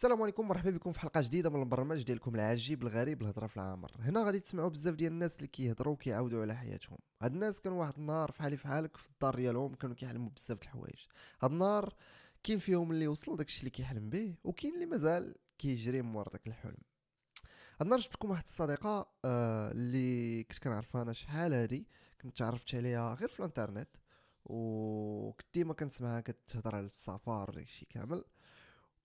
السلام عليكم مرحبا بكم في حلقة جديدة من البرنامج ديالكم العجيب الغريب الهضره في العامر هنا غادي تسمعوا بزاف ديال الناس اللي كيهضروا وكيعاودوا على حياتهم. هاد الناس كانوا واحد النهار فحالي فحالك في الدار ديالهم كانوا كيحلموا بزاف د الحوايج. هاد النهار كاين فيهم اللي وصل داكشي اللي كيحلم به وكاين اللي مازال كيجري مور داك الحلم. هاد النهار جبت لكم واحد الصديقة آه اللي كنت كنعرفها أنا شحال هادي كنت تعرفت عليها غير في الانترنت وكنت ديما كنسمعها كتهضر على السفر داكشي كامل.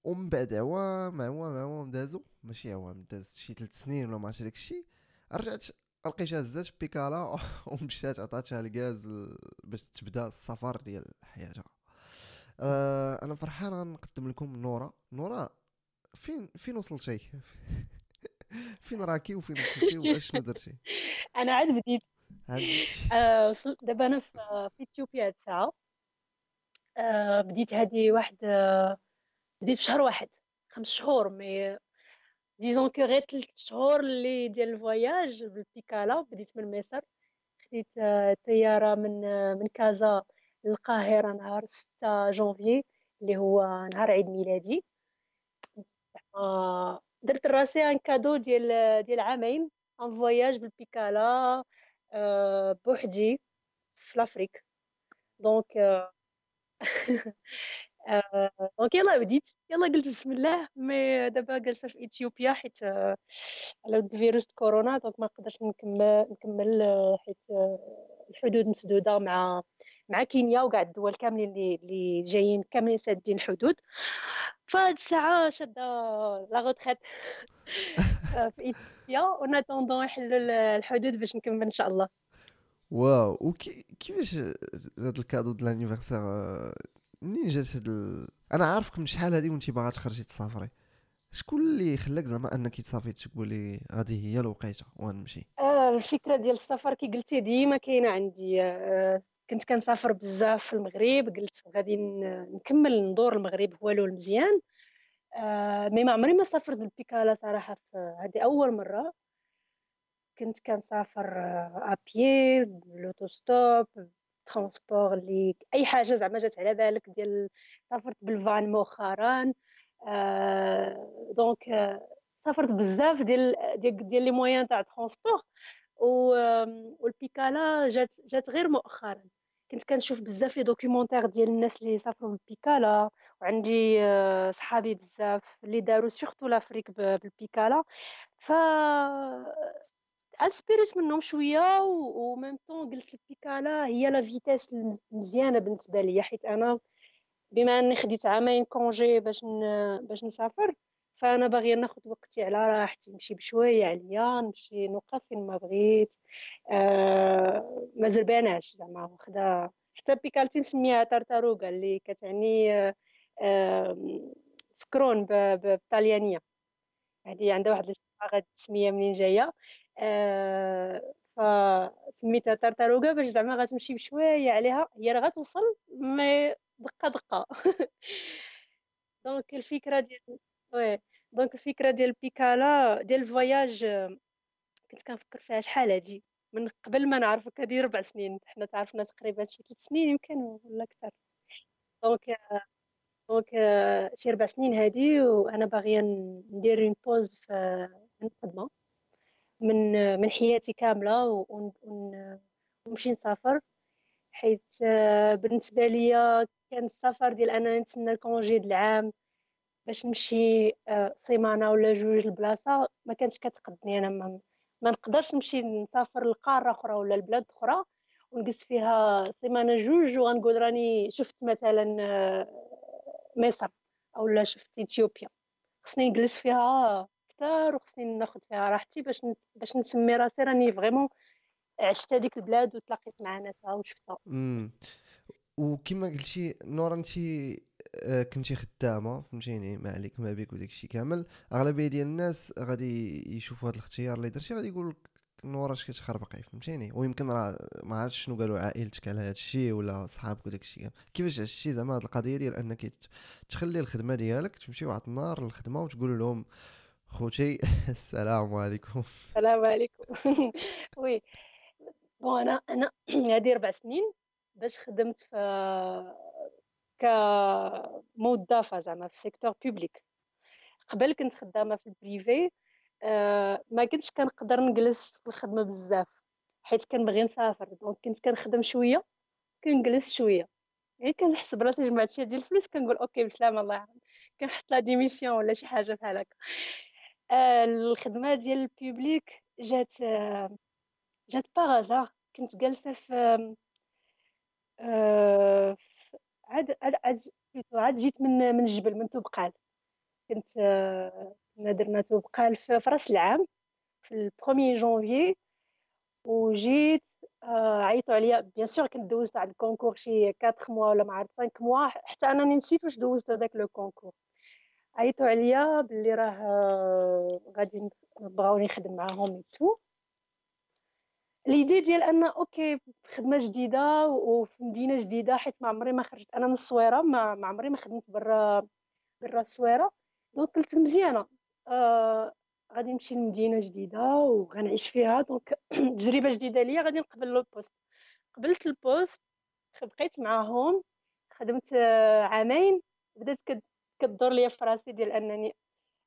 ومن بعد عوام عوام عوام دازو ماشي عوام داز شي ثلاث سنين ولا ما عرفتش داكشي رجعت لقيتها هزات بيكالا ومشات عطاتها الغاز باش تبدا السفر ديال حياتها. آه أنا فرحان غنقدم لكم نورا. نورا فين فين وصلتي فين راكي وفين وصلتي واشنو درتي؟ أنا عاد بديت. آه وصلت دابا أنا في إثيوبيا هاد الساعة. آه بديت هذه واحد آه بديت شهر واحد خمس شهور mais disons que غير ثلاث شهور اللي ديال ال voyage بالبيكالا بديت من مصر خديت طيارة من من كازا للقاهرة نهار 6 جونفي اللي هو نهار عيد ميلادي. درت راسي un cadeau ديال ديال عامين un voyage بالبيكالا بوحدي في l'Afrique. donc donc يلا بديت يلا قلت بسم الله mais دابا جالسة في اثيوبيا حيت على ود فيروس كورونا donc ما نقدرش نكمل نكمل حيت الحدود مسدودة مع مع كينيا وكاع الدول كاملين اللي اللي جايين كاملين سادين الحدود فهاد الساعة شادة la retraite في اثيوبيا en attendant يحلوا الحدود باش نكمل إن شاء الله. واو وكيفاش هذا ال cadeau ديال l'anniversaire منين جات هاد ال... أنا عارفك من شحال هادي وانت باغا تخرجي تسافري. شكون اللي خلاك زعما أنك تصافي تقولي هذه هي الوقيتة ونمشي. آه الفكرة ديال السفر كي قلتي ديما كاينة عندي آه كنت كنسافر بزاف في المغرب قلت غادي نكمل ندور المغرب هو له مزيان. آه mais ما عمري ما سافرت البيكالا صراحة هذه أول مرة. كنت كنسافر à pied آه، l'autostop transport اللي أي حاجة زعما جات على بالك ديال سافرت بالفان مؤخرا آه donc آه سافرت بزاف ديال ديال ديال les moyens تاع transport والبيكالا جات جات غير مؤخرا. كنت كنشوف بزاف les documentaires ديال الناس اللي سافروا بالبيكالا وعندي آه، صحابي بزاف اللي داروا surtout l'Afrique بالبيكالا. ف inspirit منهم شوية و même temps قلت البيكالا هي la vitesse مزيانة بالنسبة ليا حيت أنا بما أني خديت عامين congé باش. باش نسافر فأنا باغية ناخذ وقتي على راحتي نمشي بشوية عليا نمشي نوقف فين ما بغيت آه... ما زرباناش زعما واخده حتى بيكالتي مسميها tartaruga اللي كتعني آه... فكرون بالطليانيه هذه عندها واحد التسمية منين جاية فسميتها tartaruga باش زعما غتمشي بشوية عليها هي راه غتوصل mais دقة دقة. donc الفكرة ديال oui donc الفكرة ديال بيكالا ديال ال voyage كنت كنفكر فيها شحال هادي؟ من قبل ما نعرفك هادي ربع سنين حنا تعرفنا تقريبا شي ثلاث سنين يمكن ولا أكثر. donc donc شي ربع سنين هادي وأنا باغية ندير une pause في الخدمة. من من حياتي كاملة ونمشي نسافر. حيت آه، بالنسبة ليا كان السفر ديال أنا نتسنى ال congé العام باش نمشي آه، سيمانه ولا جوج لبلاصة. ما كانتش كتقدني أنا ما, ما نقدرش نمشي نسافر لقارة أخرى ولا لبلاد أخرى ونقص فيها سيمانه جوج وغنقول راني شفت مثلا آه، مصر أو لا شفت إثيوبيا. خصني نجلس فيها أكثر وخصني ناخذ فيها راحتي باش باش نسمي راسي راني vraiment عشت هذيك البلاد وتلاقيت مع ناسها وشفتها. امم وكما قلتي نورا انت آه، كنتي خدامة فهمتيني؟ ما عليك ما بك وداك الشيء كامل. أغلبية ديال الناس غادي يشوفوا هذا الاختيار اللي درتي غادي يقول لك نورا اش كتخربقي فهمتيني؟ ويمكن راه ما عرفتش شنو قالوا عائلتك على هذا الشيء ولا صحابك وداك الشيء كيفاش عشتي زعما هذه القضية ديال أنك تخلي الخدمة ديالك تمشي واحد النهار للخدمة وتقول لهم خوتي السلام عليكم السلام عليكم oui bon أنا أنا هذه ربع سنين باش خدمت في كموظفه زعما في secteur public قبل كنت خدامه في ال privé ما كنتش كنقدر نجلس في الخدمه بزاف. حيت كنبغي نسافر donc كنت كنخدم شوية كنجلس شوية يعني كنحسب راسي جمعت شوية ديال الفلوس كنقول OK بسلامه الله يعاون كنحط la démission ولا شي حاجة بحال هكا الخدمة ديال ال public جات آه جات par hasard كنت جالسة في آه عاد عاد عاد جيت من من الجبل من توبقال. كنت آه، كنا درنا توبقال في رأس العام في ال premier janvier وجيت آه، عيطوا عليا. bien sûr كنت دوزت على ال concours شي 4 mois ولا ما عرفت 5 mois حتى أنا نسيت واش دوزت هذاك le concours عيطوا عليا باللي راه آه، غادي يبغاوني نخدم معاهم toute l'idée ديال أن OK خدمة جديدة وفي مدينة جديدة حيت ما عمري ما خرجت أنا من الصويرة ما عمري ما خدمت برا برا الصويرة. donc قلت مزيانة آه غادي نمشي لمدينة جديدة وغنعيش فيها. donc تجربة جديدة ليا غادي نقبل le poste قبلت ال poste بقيت معاهم خدمت آه عامين. بدأت كدور ليا في راسي ديال أنني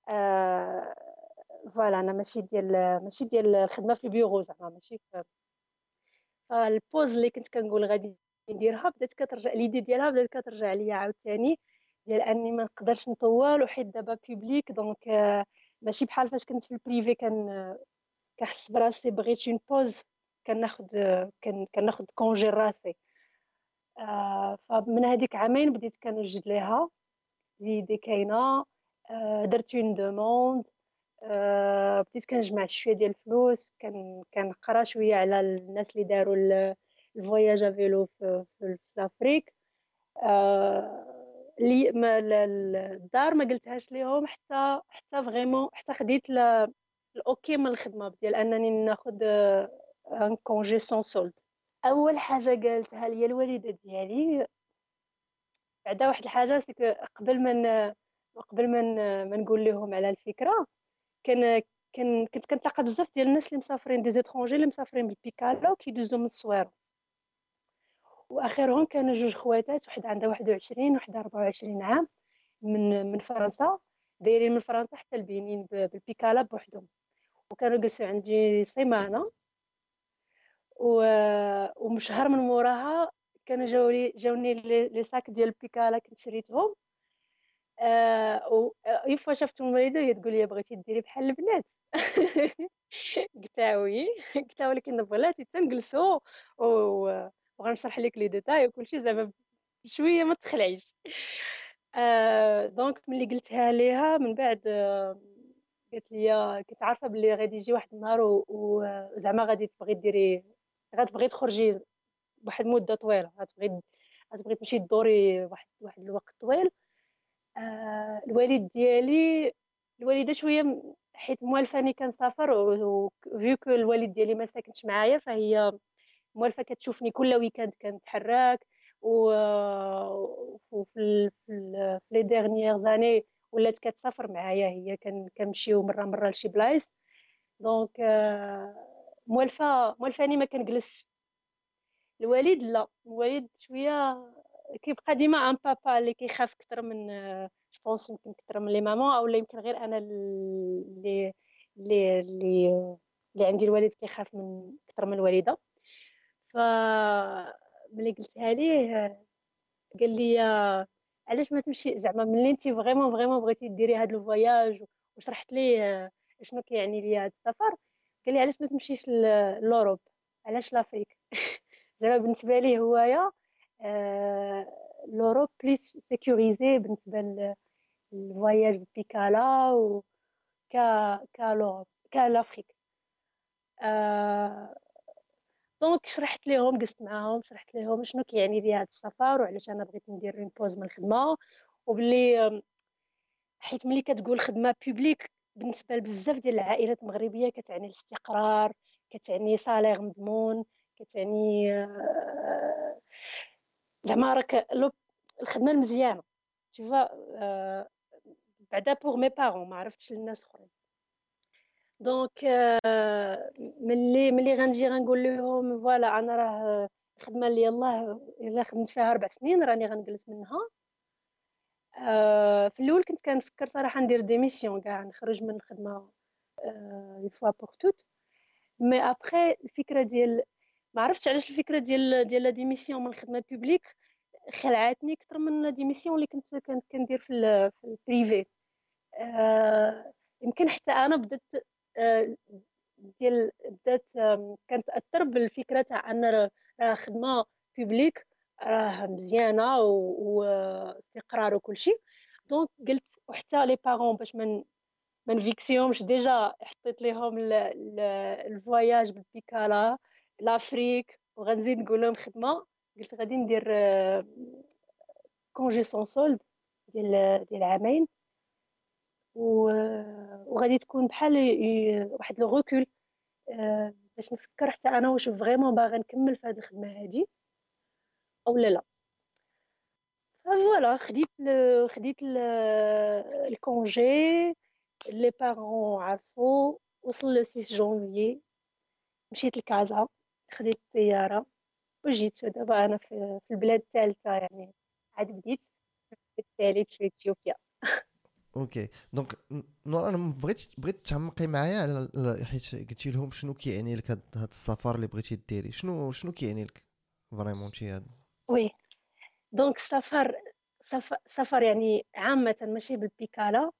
آه voilà أنا ماشي ديال ماشي ديال الخدمه في البيرو زعما ماشي فال pause اللي كنت كنقول غادي نديرها بدات كترجع l'idée ديالها بدات كترجع ليا عاوتاني ديال أني ما نقدرش نطول وحيت دابا public donc ماشي بحال فاش كنت في ال privé كان كنحس براسي بغيت une pause كناخد كناخد congé راسي آه فمن هذيك عامين بديت كنوجد ليها. l'idée كاينة آه درت une demande آه بديت كنجمع شوية ديال الفلوس كنقرا شوية على الناس اللي داروا ال voyage à vélo في, في, في l'Afrique آه ل ماليّ الدار ما قلتهاش ليهم حتى حتى vraiment حتى خديت ال OK من الخدمة ديال أنني ناخذ un congé sans solde أول حاجة قالتها لي الوالدة ديالي بعدا واحد الحاجة سيك قبل ما قبل ما نقول لهم على الفكرة كان كان كنت كنتلاقى بزاف ديال الناس اللي مسافرين دي زيترونجي اللي مسافرين بالبيكالا وكيدوزو من الصويره واخرهم كانوا جوج خواتات وحده عندها 21 وحده 24 عام من من فرنسا دايرين من فرنسا حتى البنين بالبيكالا بوحدهم. وكانوا جلسوا عندي سيمانة. و... ومشهر من موراها كانوا جاولي جاوني لي ساك ديال البيكالا كنت شريتهم. آه و يفوا شفتهم الوالده هي تقول لي بغيتي ديري بحال البنات. قلت وي. قلت ولكن بغلاتي تنجلسوا وغنشرح لك لي ديتاي وكلشي زعما بشويه ما تخلعيش. آه دونك ملي قلتها ليها من بعد آه قالت لي كنت عارفة بلي غادي يجي واحد النهار وزعما غادي تبغي ديري غتبغي تخرجي واحد المده طويلة غتبغي غتبغي تمشي تدوري واحد واحد الوقت طويل. آه الوالد ديالي الوالدة شوية حيت موالفاني كنسافر وفيو الوالد ديالي ما ساكنش معايا فهي موالفة كتشوفني كل week-end كنتحرك و في les dernières années ولات كتسافر معايا هي كنمشيو مرة مرة لشي بلايص. دونك موالفة موالفاني ما كنجلسش. الوالد لا الوالد شوية كيبقى ديما ان بابا اللي كيخاف أكثر من جوبونس يمكن أكثر من لي ماما أو يمكن غير أنا اللي اللي اللي عندي الوالد كيخاف من أكثر من الوالدة. ف ملي قلتها ليه قال لي علاش ما تمشي زعما ملي انت vraiment vraiment بغيتي ديري هذا ال voyage وشرحت ليه شنو كيعني ليا هذا السفر قال لي علاش ما تمشيش l'Europe علاش l'Afrique زعما بالنسبة ليه هوايا l'Europe plus sécurisée بالنسبة لل voyage بيكالا و كا كا كا l'Afrique. دونك شرحت لهم قست معاهم شرحت لهم شنو كيعني لي هذا السفر وعلاش أنا بغيت ندير une pause من الخدمة. وبلي حيت ملي كتقول خدمة publique بالنسبة لبزاف ديال العائلات المغربية كتعني الاستقرار كتعني salaire مضمون كتعني آه، زعما راك الخدمة المزيانة. تشوفا آه، بعدا pour mes parents ما عرفتش الناس أخرين. دونك ملي ملي غنجي غنقول لهم voilà أنا راه الخدمة اللي يلاه إلا خدمت فيها أربع سنين راني غنجلس منها. آه، في الأول كنت كنفكر صراحة ندير démission كاع نخرج من الخدمة une fois pour toutes mais après الفكرة ديال ما عرفتش علاش الفكرة ديال ديال la démission من الخدمة publique خلعتني أكثر من la démission اللي كنت كنت كندير في, في ال privé آه يمكن حتى أنا بدأت آه ديال بدأت كانت تاثر بالفكرة تاع أن راه خدمة publique راه مزيانة واستقرار وكل شيء donc قلت وحتى les parents باش من ما نفيكسيهمش déjà حطيت لهم ال voyage بالبيكالا. l'Afrique وغنزيد نقول لهم خدمه قلت غادي ندير congé sans solde ديال ديال عامين وغادي تكون بحال واحد le recul باش نفكر حتى أنا واش vraiment باغا نكمل في هذه الخدمه هذه أو لا لا voilà خديت خديت ال congé les parents عرفوا وصل le 6 جونفي مشيت لكازا خديت الطياره وجيت دابا أنا في, في البلاد الثالثة يعني عاد بديت. الثالث في إثيوبيا. OK. Donc نور أنا بغيت بغيت تعمقي معايا على حيت قلتي لهم شنو كيعني لك هذا السفر اللي بغيتي ديري. شنو شنو كيعني لك vraiment شي هذا Oui. Donc السفر سفر يعني عامة ماشي بالبيكالا.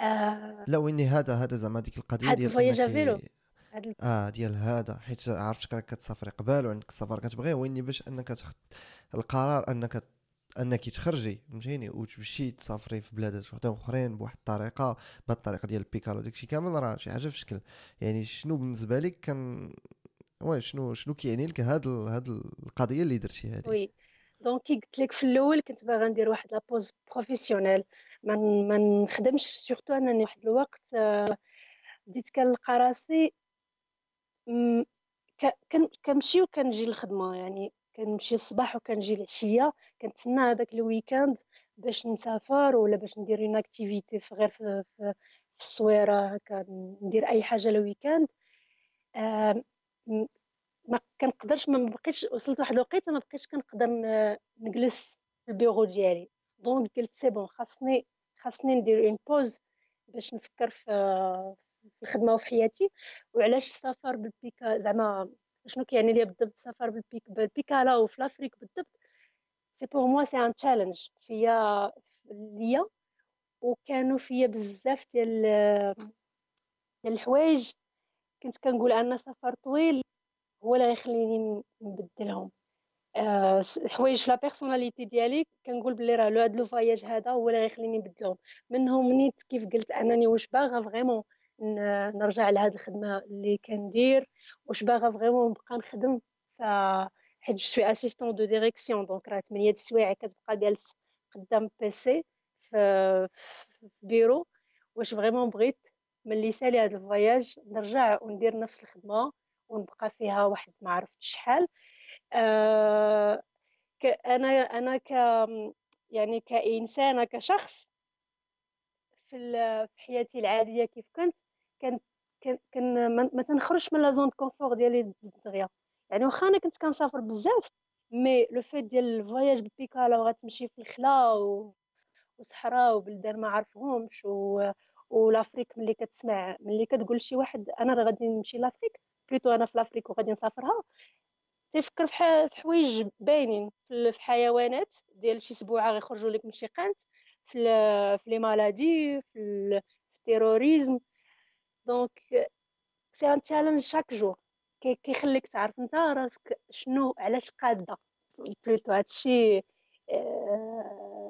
آه لا وين هذا هذا زعما ديك القضية ديال voyage vélo آه ديال هذا. حيت عرفتك راك كتسافري قبال وعندك السفر كتبغيه ويني باش أنك تاخذ القرار أنك أنك تخرجي فهمتيني؟ وتمشي تسافري في بلادات وحدة أخرين بواحد الطريقة بهذه الطريقة ديال البيكالو داكشي كامل راه شي حاجة في شكل يعني شنو بالنسبة لك كان oui شنو شنو كيعني لك هاد هاد القضية اللي درتي هذه Oui. Donc كي قلت لك في الأول كنت باغا ندير واحد la pause professionnelle ما ما نخدمش surtout أنني واحد الوقت آه، بديت كنلقى راسي كنمشي وكنجي للخدمة يعني كنمشي الصباح وكنجي العشية كنتسنى هذاك ال weekend باش نسافر ولا باش ندير une activité في غير في, الصويرة هكا ندير أي حاجة ال weekend ما كنقدرش ما بقيتش وصلت واحد الوقيتة ما بقيتش كنقدر نجلس في البيرو ديالي. donc قلت c'est bon خاصني خاصني ندير une pause باش نفكر في الخدمة وفي حياتي. وعلاش السفر بالبيكا زعما شنو كيعني ليا بالضبط السفر بالبيك؟ بالبيكالا وفي l'Afrique بالضبط. c'est pour moi c'est un challenge فيا ليا. وكانوا فيا بزاف ديال ديال الحوايج. كنت كنقول أن سفر طويل هو اللي غيخليني نبدلهم. أه حوايج في la personnalité ديالي. كنقول بلي راه لو هاد le voyage هذا هو اللي غيخليني نبدلهم. منهم نيت كيف قلت أنني واش باغا vraiment نرجع لهاد الخدمة اللي كندير. واش باغا vraiment نبقى نخدم ف حيت je suis assistante de direction donc راه 8 السوايع كتبقى جالس قدام PC في بيرو واش vraiment بغيت ملي سالي هاد ال voyage نرجع وندير نفس الخدمة ونبقى فيها واحد ما شحال. آه أنا أنا ك يعني كانسانه كشخص في حياتي العادية كيف كنت كان كان ما تنخرجش من la zone confort ديالي دغيا يعني واخا أنا كنت كنسافر بزاف mais le fait ديال ال voyage بالبيكالا وغتمشي في الخلا و... وصحراء وبلدان ما عارفهمش و... و l'Afrique ملي كتسمع ملي كتقول شي واحد أنا راه غادي نمشي l'Afrique plutôt أنا في l'Afrique وغادي نسافرها. تيفكر في حوايج باينين في حيوانات ديال شي سبوعة غيخرجوا لك من شي قنت في في les maladies في ال terrorisme. Donc c'est un challenge chaque jour كيخليك تعرف انت راسك شنو علاش قادة. plutôt هادشي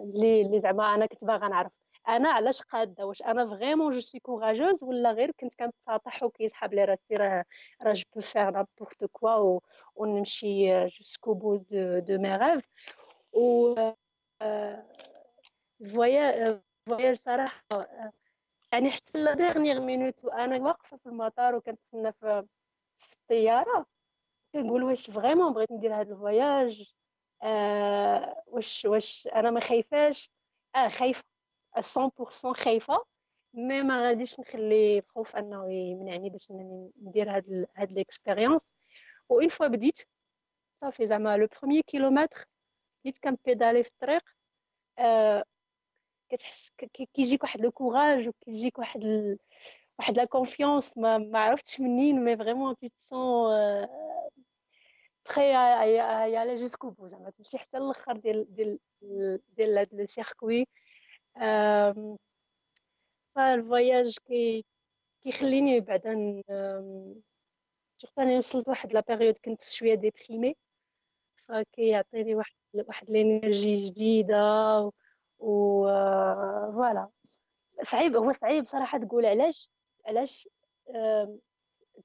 اللي اللي زعما أنا كنت باغا نعرف. أنا علاش قادة؟ واش أنا vraiment je suis courageuse ولا غير كنت كنتساطح وكيسحب لي راسي راه راه je peux faire n'importe quoi ونمشي jusqu'au bout de de mes rêves و voya- voyage صراحة يعني حتى la dernière minute وأنا واقفة في المطار وكنتسنى في, في الطيارة كنقول واش vraiment بغيت ندير هذا ال voyage آه واش واش أنا ما خايفاش؟ آه خايفة 100% خايفة مي ما غاديش نخلي الخوف أنه يمنعني باش ندير هاد هاد l'expérience voilà بديت صافي زعما le premier kilomètre بديت كنبيدالي في الطريق آه كتحس كيجيك واحد le courage وكيجيك واحد ال... واحد la confiance ما ما عرفتش منين مي vraiment tu te sens بخي يالا jusqu'au bout زعما تمشي حتى الآخر ديال ديال ديال هاد le circuit فالفواياج كي كيخليني بعدا surtout أنا وصلت واحد la période كنت شوية déprimée فكيعطيني واحد واحد l'énergie جديدة voilà. صعيب هو صعيب صراحة تقول علاش علاش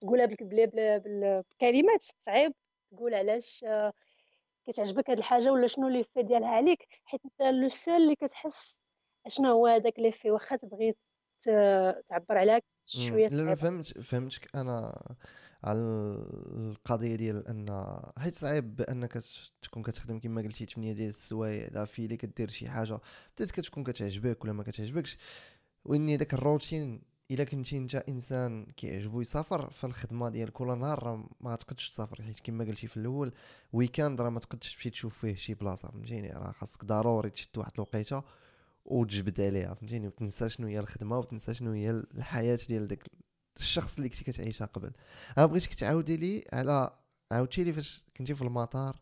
تقولها بالكلمات صعيب تقول علاش كتعجبك هاد الحاجة ولا شنو لي في ديالها عليك حيت انت لو سول اللي كتحس شنو هو هذاك لي في واخا تبغي تعبر عليها شوية لا فهمت فهمتك. أنا على القضية ديال ان حيت صعيب بأنك تكون كتخدم كما قلتي 8 ديال السوايع لا فيلي كدير شي حاجة بدات كتكون كتعجبك ولا ما كتعجبكش. وإني داك الروتين إلا كنتي أنت إنسان كيعجبو يسافر فالخدمة ديال كل نهار ما تقدش تسافر. حيت كما قلتي في الأول weekend راه ما تقدش تمشي تشوف فيه شي بلاصة فهمتيني؟ راه خاصك ضروري تشد واحد الوقيتة وتجبد عليها فهمتيني؟ وتنسى شنو هي الخدمة وتنسى شنو هي الحياة ديال داك الشخص اللي كنتي كتعيشها قبل. أنا بغيتك تعاودي لي على عاودتي لي فاش كنتي في المطار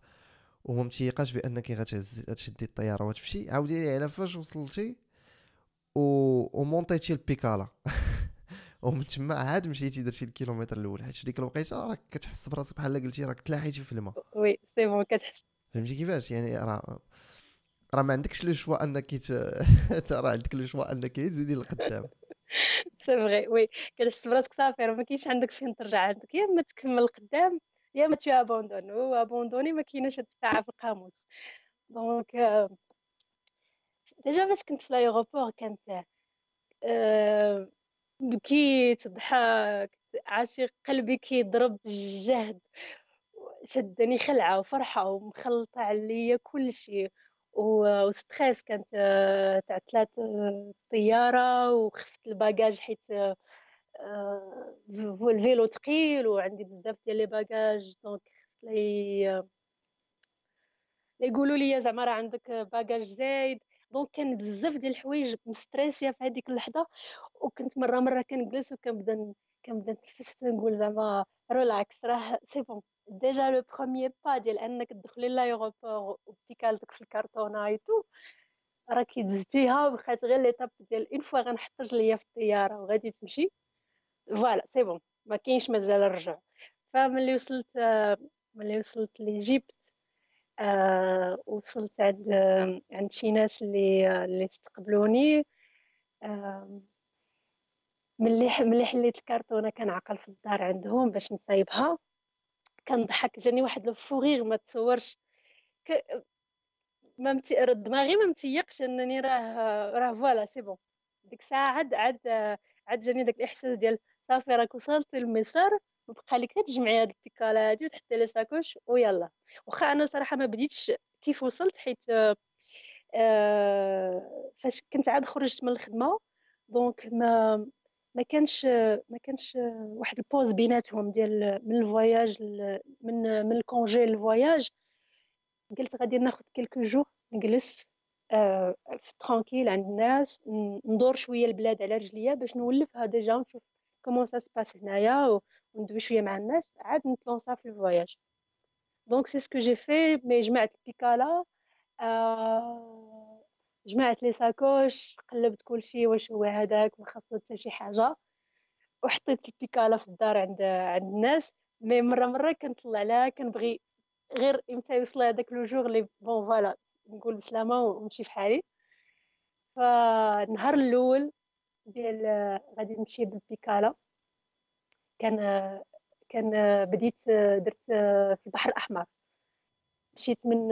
وما متيقاش بأنك غتشدي الطيارة وتمشي عاودي لي على فاش وصلتي و و montéيتي البيكالا. ومن تما عاد مشيتي درتي الكيلومتر الأول حيت ديك الوقيتة راك كتحس براسك بحال قلتي راك تلاحيتي في الماء. oui c'est bon كتحس. فهمتي كيفاش؟ يعني راه راه ما عندكش le choix أنك راه عندك le choix أنك تزيدي لقدام. si oui كتحس براسك صافي راه ما كاينش عندك فين ترجع عندك. يا اما تكمل القدام يا اما tu abandonnes و abandonner ما كايناش هاد الساعة في القاموس. donc déjà فاش كنت في l'aéroport كانت بكيت ضحكت عرفتي قلبي كيضرب بالجهد. شدني خلعة وفرحة ومخلطة عليا كلشي. و stress كانت آه، تعطلات آه، الطياره وخفت ال bagages حيت آه، ال vélo ثقيل وعندي بزاف ديال les bagages donc خفت لي يقولوا لي زعما راه عندك bagage زايد donc كان بزاف ديال الحوايج مstressée في هذيك اللحظة وكنت مرة مرة كنجلس وكنبدا كنبدا نتنفس نقول زعما relax راه c'est bon déjà le premier pas ديال انك تدخلي l'aéroport وبيكالتك في الكرتونه et tout راكي دزتيها وبقات غير l'étape ديال une fois غنحط رجليا في الطيارة وغادي تمشي. voilà c'est bon ما كاينش مازال الرجوع. فملي وصلت ملي وصلت l'Égypte آه وصلت عند عند شي ناس اللي اللي استقبلوني آه ملي ملي حليت الكرتونه كنعقل في الدار عندهم باش نصايبها. كنضحك جاني واحد ال fou rire ما تصورش. ك... ما مت... دماغي ما متيقش أنني راه راه voilà c'est bon. ديك الساعة عاد عاد عاد جاني داك الإحساس ديال صافي راك وصلت للمسار وبقى لك تجمعي هاد البيكالا هادي وتحطي les sacoches ويلا. واخا أنا صراحة ما بديتش كيف وصلت حيت آه فاش كنت عاد خرجت من الخدمة donc ما ما كانش ما كانش واحد ال pause بيناتهم ديال من ال voyage من من ال congé لل voyage قلت غادي ناخذ quelques jours نجلس آه في tranquille عند الناس ندور شوية البلاد على رجليا باش نولفها déjà ونشوف comment ça se passe هنايا وندوي شوية مع الناس عاد نتlança في ال voyage donc c'est ce que j'ai fait mais جمعت البيكالا آه جمعت les sacoches قلبت كلشي واش هو هذاك ما خاصو حتى شي حاجة. وحطيت البيكالا في الدار عند عند الناس. mais مرة مرة كنطلع لها كنبغي غير إمتى يوصل هذاك le jour لي bon voilà نقول بسلامة ونمشي في حالي. فالنهار الأول ديال غادي نمشي بالبيكالا كان كان بديت درت في البحر الأحمر. مشيت من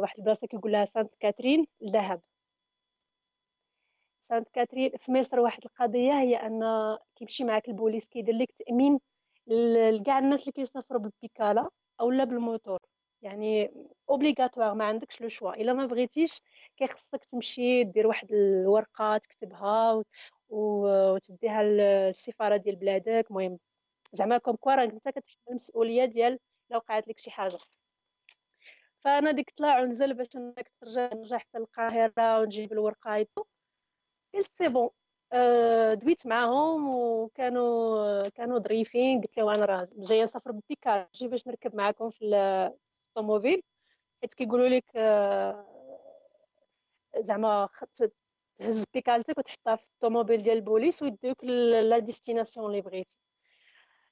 واحد البلاصة كيقول لها سانت كاترين لذهب سانت كاترين في مصر واحد القضية هي أن كيمشي معاك البوليس كيدير لك تأمين لكاع الناس اللي كيسافروا بالبيكالا اولا بالموتور. يعني obligatoire ما عندكش le choix. إلا ما بغيتيش كيخصك تمشي دير واحد الورقة تكتبها وتديها للسفارة ديال بلادك. المهم زعما comme quoi راك انت كتحمل المسؤولية ديال لو وقعت لك شي حاجة. فأنا ديك طلع ونزل باش إنك ترجع نرجع حتى القاهره ونجيب الورقة قلت c'est bon دويت معاهم وكانوا كانوا ظريفين قلت له أنا راه جاية نسافر ببيكال J'ai باش نركب معاكم في الطوموبيل حيت كيقولوا لك زعما تهز بيكالتك وتحطها في الطوموبيل ديال البوليس ويديوك la destination اللي بغيتي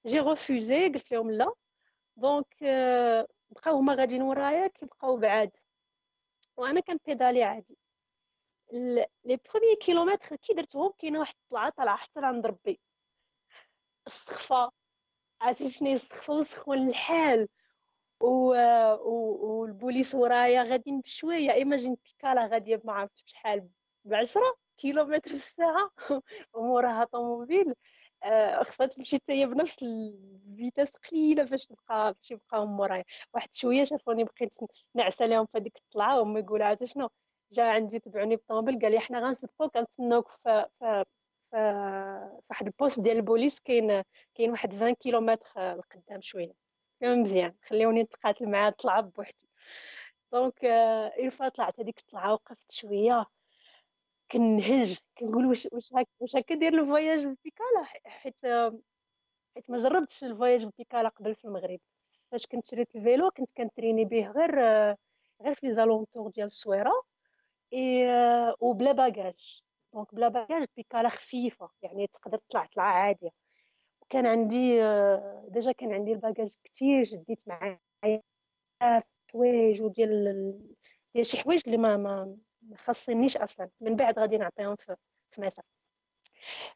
j'ai refusé قلت لهم لا donc بقاو هما غاديين ورايا كيبقاو بعاد وأنا كنبيدالي عادي les premiers kilomètres كي درتهم كاينة واحد الطلعه طالعه حتى لعند ربي. السخفة. عرفتي شنو السخفة؟ وسخون الحال و... و... والبوليس ورايا غاديين بشوية. imagine بيكالا غادية ما عرفتش بشحال بعشرة كيلومتر في الساعة. وموراها طوموبيل. آه، خصها تمشي حتى هي بنفس ال vitesse قليلة باش تبقى باش يبقاو مورايا واحد شوية شافوني بقيت نعس عليهم في هذيك الطلعة. وهما يقولوا عرفتي شنو؟ جا عندي تبعوني بالطوموبيل قال لي حنا غنسبقوك كنتسناوك في في في واحد ال poste ديال البوليس كاين كاين واحد 20 كيلومتر لقدام شوية. مزيان خليوني نتقاتل معاه طلع بوحدي. donc une fois طلعت هذيك الطلعة وقفت شوية. كنهج كنقول واش واش هكا واش هكا داير ال voyage ببيكالا؟ حيت حيت ما جربتش ال voyage ببيكالا قبل في المغرب. فاش كنت شريت ال vélo كنت كنتريني به غير غير في alentours ديال الصويرة. وبلا bagages donc بلا bagages بيكالا خفيفة يعني تقدر تطلع طلعة عادية. وكان عندي déjà كان عندي ال bagages كتير جديت معايا حوايج وديال ديال شي حوايج اللي ما ما خاصنيش أصلا. من بعد غادي نعطيهم في, في مصر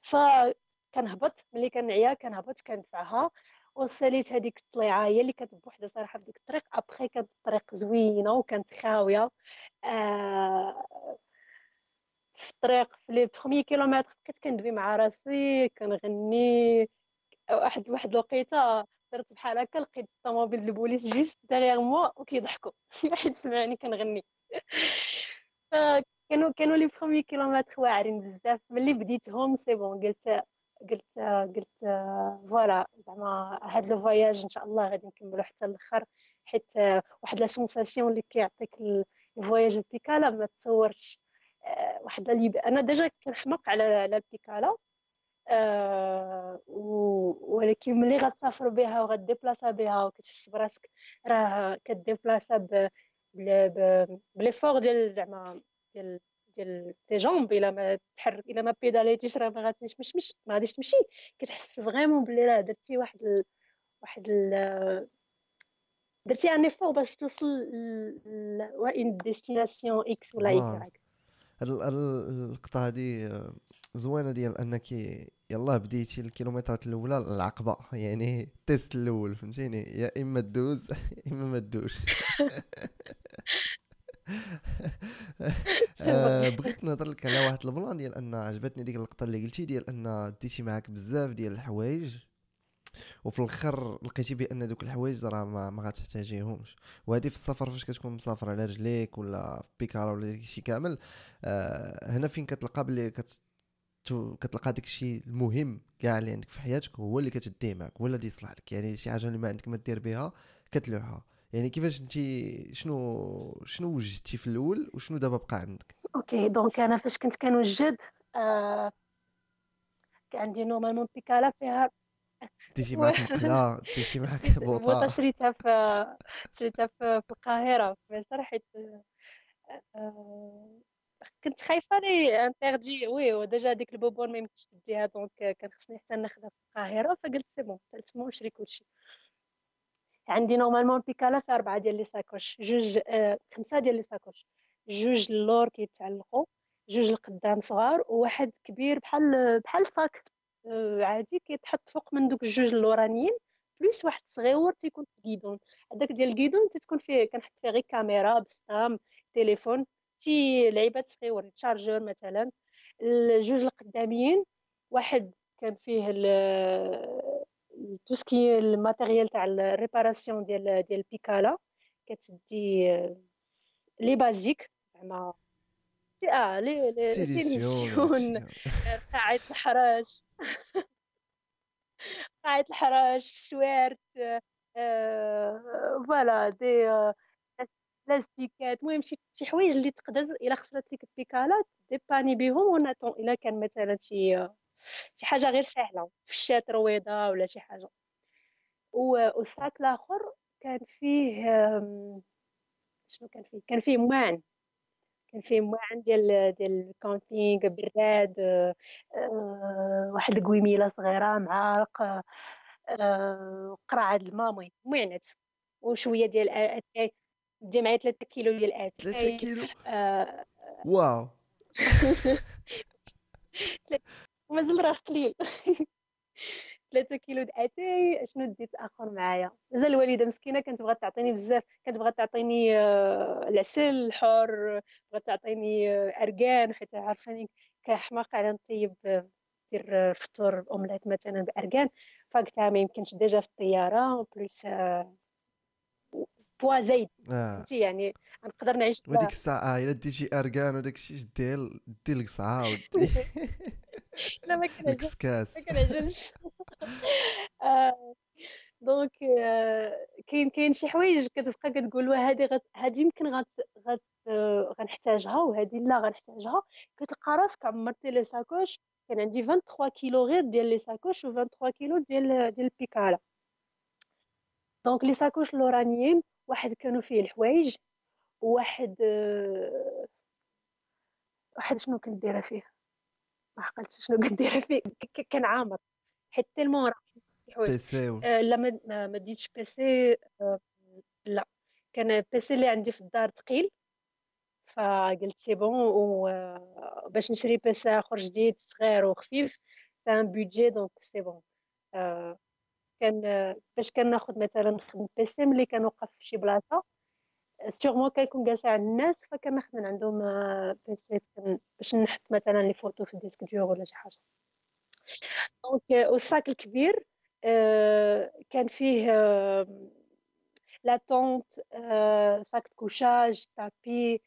فكنهبط ملي كنعيا كنهبط كندفعها وصليت هذيك الطليعة هي اللي كانت بوحدها صراحة في ديك الطريق. ابخي كانت الطريق زوينة وكانت خاوية. آه في الطريق في les premiers kilomètres بقيت كندوي مع راسي كنغني. واحد واحد الوقيته درت بحال هكا لقيت الطوموبيل ديال البوليس juste derrière moi وكيضحكوا. حيت سمعني كنغني. كانوا كانوا les premiers kilomètres واعرين بزاف. ملي بديتهم c'est bon قلت قلت قلت voilà زعما هاد le voyage إن شاء الله غادي نكملو حتى الآخر حيت واحد la sensation اللي كيعطيك ال voyage البيكالا ما تصورش. واحد اللي أنا déjà كنحمق على على البيكالا أه ولكن ملي غتسافر بها وغديبلاصا بها وكتحس براسك راه كديبلاصا ب l'effort ديال زعما ديال ديال tes jambes إلا ما تحرك إلا ما بيداليتيش راه ما غاديش مش مش ما غاديش تمشي. كتحس vraiment بلي راه درتي واحد ال... واحد ال... درتي un effort باش توصل ل destination X ولا Y اللقطه هادي آه، زوينة ديال أنك يلا بديتي الكيلومترات الأولى العقبه يعني ال test الأول فهمتيني؟ يا إما تدوز إما ما تدوز. آه، بغيت نهضر لك على واحد ال plan ديال أن عجبتني ديك اللقطه اللي قلتي ديال أن ديتي معاك بزاف ديال الحوايج. وفي الآخر لقيتي بأن دوك الحوايج راه ما, ما غاتحتاجيهمش. وهذه في السفر فاش كتكون مسافر على رجليك ولا في بيكالا ولا شي كامل آه هنا فين كتلقى بلي كت كتلقى داك الشيء المهم كاع اللي عندك في حياتك هو اللي كتديه معك هو اللي يصلح لك. يعني شي حاجة اللي ما عندك ما دير بها كتلوحها. يعني كيفاش انت شنو شنو وجدتي في الأول وشنو دابا بقى عندك؟ okay donc أنا فاش كنت كنوجد آه كان عندي normalement بيكالا فيها تيجي معك مقلة تيجي معك بوطة. شريتها في شريتها في القاهرة في مصر حيت آه كنت خايفة لي interdit oui و déjà ديك ال bonbonne ما يمكنش تديها donc كان خصني حتى ناخذها في القاهرة. فقلت c'est bon تما نشري كلشي. عندي normalement بيكالا في أربعة ديال les sacoches. جوج آه خمسة ديال les sacoches. جوج اللور كيتعلقوا جوج القدام صغار وواحد كبير بحال بحال صاك عادي كيتحط فوق من دوك الجوج اللورانيين plus واحد صغيور تيكون في ال guidon هذاك ديال ال guidon تتكون فيه كنحط فيه غير كاميرا بسطام تليفون شي لعيبات صغيور chargeur مثلا. الجوج القداميين واحد كان فيه tout ce qui ال matériel تاع ال réparation ديال ديال البيكالا كتدي لي بازيك زعما آه لي سيليسيون قاعة الحراج. قاعة الحراج السوارت فوالا دي بلاستيكات. المهم شي شي حوايج اللي تقدر إلا خسرت لك البيكالات ديباني بهم وناتون إلا كان مثلا شي شي حاجة غير سهلة فشات رويضة ولا شي حاجة. والساك الآخر كان فيه شنو كان فيه؟ كان فيه مواعن كان فيه مواعن ديال ديال ال camping براد أه واحد القويميله صغيرة مع أه قرعة الماء المهم مواعنات وشوية ديال أتاي دي معايا 3 كيلو ديال اتاي 3 كيلو؟ آه. واو. ومازال راه قليل. 3 كيلو د أتاي شنو ديت آخر معايا؟ مازال الوالدة مسكينة كانت بغات تعطيني بزاف كانت بغات تعطيني آه، العسل الحر بغات تعطيني آه، اركان حيت عارفاني كحماقه على نطيب آه، دير الفطور أومليت مثلا باركان فقلتها ما يمكنش déjà في الطيارة plus poids زايد. آه. يعني نقدر نعيش وديك الساعة إلا ديتي اركان وداك الشيء دير دير القصعة ودي. لا ما كنعجبش. ما كنعجبش. آه، donc آه، كاين كاين شي حوايج كتبقى كتقول هذه هذه يمكن غت غت آه، غنحتاجها وهذه لا غنحتاجها. كتلقى راسك عمرتي les sacoches كان عندي 23 كيلو غير ديال les sacoches و 23 كيلو ديال ديال البيكالا. donc les sacoches اللورانيين واحد كانوا فيه الحوايج وواحد واحد شنو كنت دايره فيه؟ ما عقلتش شنو كنت دايره فيه كان عامر. حيت tellement راه PC آه لا ما ما ديتش PC آه لا. كان PC اللي عندي في الدار ثقيل فقلت c'est bon وباش نشري PC آخر جديد صغير وخفيف sans budget donc c'est bon كان باش كناخذ مثلا نخدم PC ملي كنوقف في شي بلاصة sûrement كيكون جالس عند الناس فكناخذ من عندهم PC باش نحط مثلا les photos في ال disque dur ولا شي حاجة. donc وال sac الكبير كان فيه la tente sac couchage tapis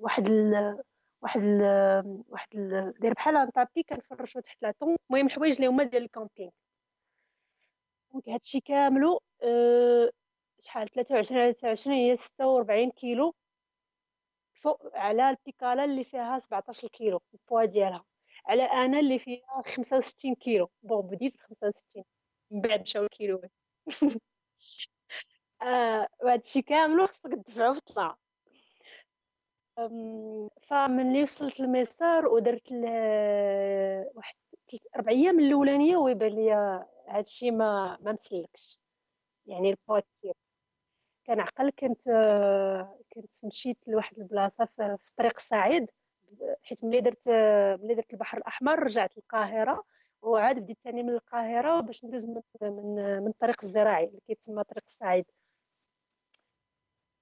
واحد ال واحد ال واحد ال داير بحال tapis كنفرشو تحت la tente. المهم حوايج اللي هما ديال ال camping. donc هادشي كاملو شحال؟ 23 على 29 هي 46 كيلو. فوق على البيكالا اللي فيها 17 كيلو البوا ديالها. على أنا اللي فيها 65 كيلو. bon بديت ب 65 من بعد مشاو الكيلوات آه وهادشي كاملو خصك تدفعو في طلع فملي وصلت للميسار ودرت واحد أربع أيام الأولانية ويبان ليا هادشي ما ما مسلكش. يعني البوا كثير كنعقل كنت كنت مشيت لواحد البلاصة في طريق الصعيد حيت ملي درت ملي درت البحر الأحمر رجعت للقاهرة وعاد بديت ثاني من القاهرة باش ندوز من من, من الطريق الزراعي اللي كيتسمى طريق الصعيد.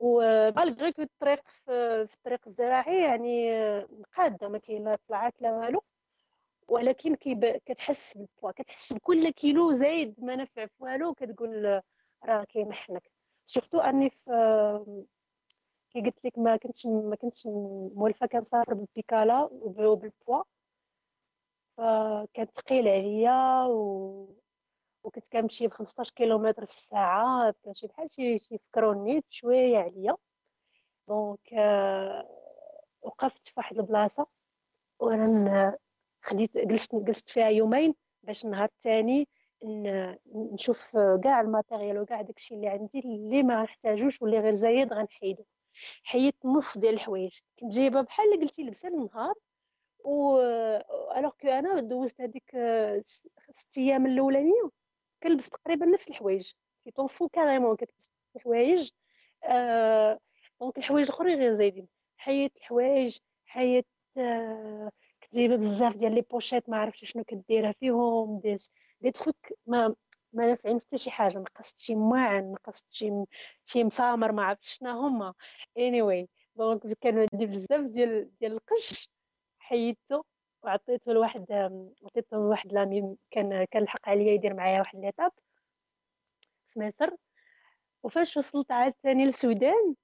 ومالغري كو الطريق في الطريق الزراعي يعني مقاده ما كاين لا طلعات لا والو. ولكن كتحس بالبوا كتحس بكل كيلو زايد ما نفع في والو كتقول راه كيمحنك surtout أني في كي قلت لك ما كنتش ما كنتش مولفة كنسافر بالبيكالا وبالبوا. فكان ثقيل عليا و... وكنت كنمشي ب 15 كيلومتر في الساعة. كنمشي بحال شي شي فكروني شوية عليا. donc وقفت في واحد البلاصة. وأنا خديت جلست جلست فيها يومين باش النهار الثاني نشوف كاع ال matériel وكاع داكشي اللي عندي اللي ما نحتاجوش واللي غير زايد غنحيدو. حيدت نص ديال الحوايج. كنت جايبه بحال قلتي لبسه النهار و alors que أنا دوزت هذيك ست أيام الأولانية كنلبس تقريبا نفس الحوايج. كي طونفو كاريمون كتلبس الحوايج. آه دونك الحوايج الاخرين غير زايدين. حيدت الحوايج حيدت آه كنت جايبة بزاف ديال لي بوشيت ما عرفتش شنو كديرها فيهم. دي دي تخوك ما ما نافعين حتى شي حاجة نقصت شي مواعن نقصت شي شي مسامر ما عرفتش شنو هما. Anyway دونك كان عندي بزاف ديال ديال القش حيدته وعطيته لواحد عطيته لواحد لامي كان كان الحق عليا يدير معايا واحد ليطاب في مصر. وفاش وصلت عاد ثاني للسودان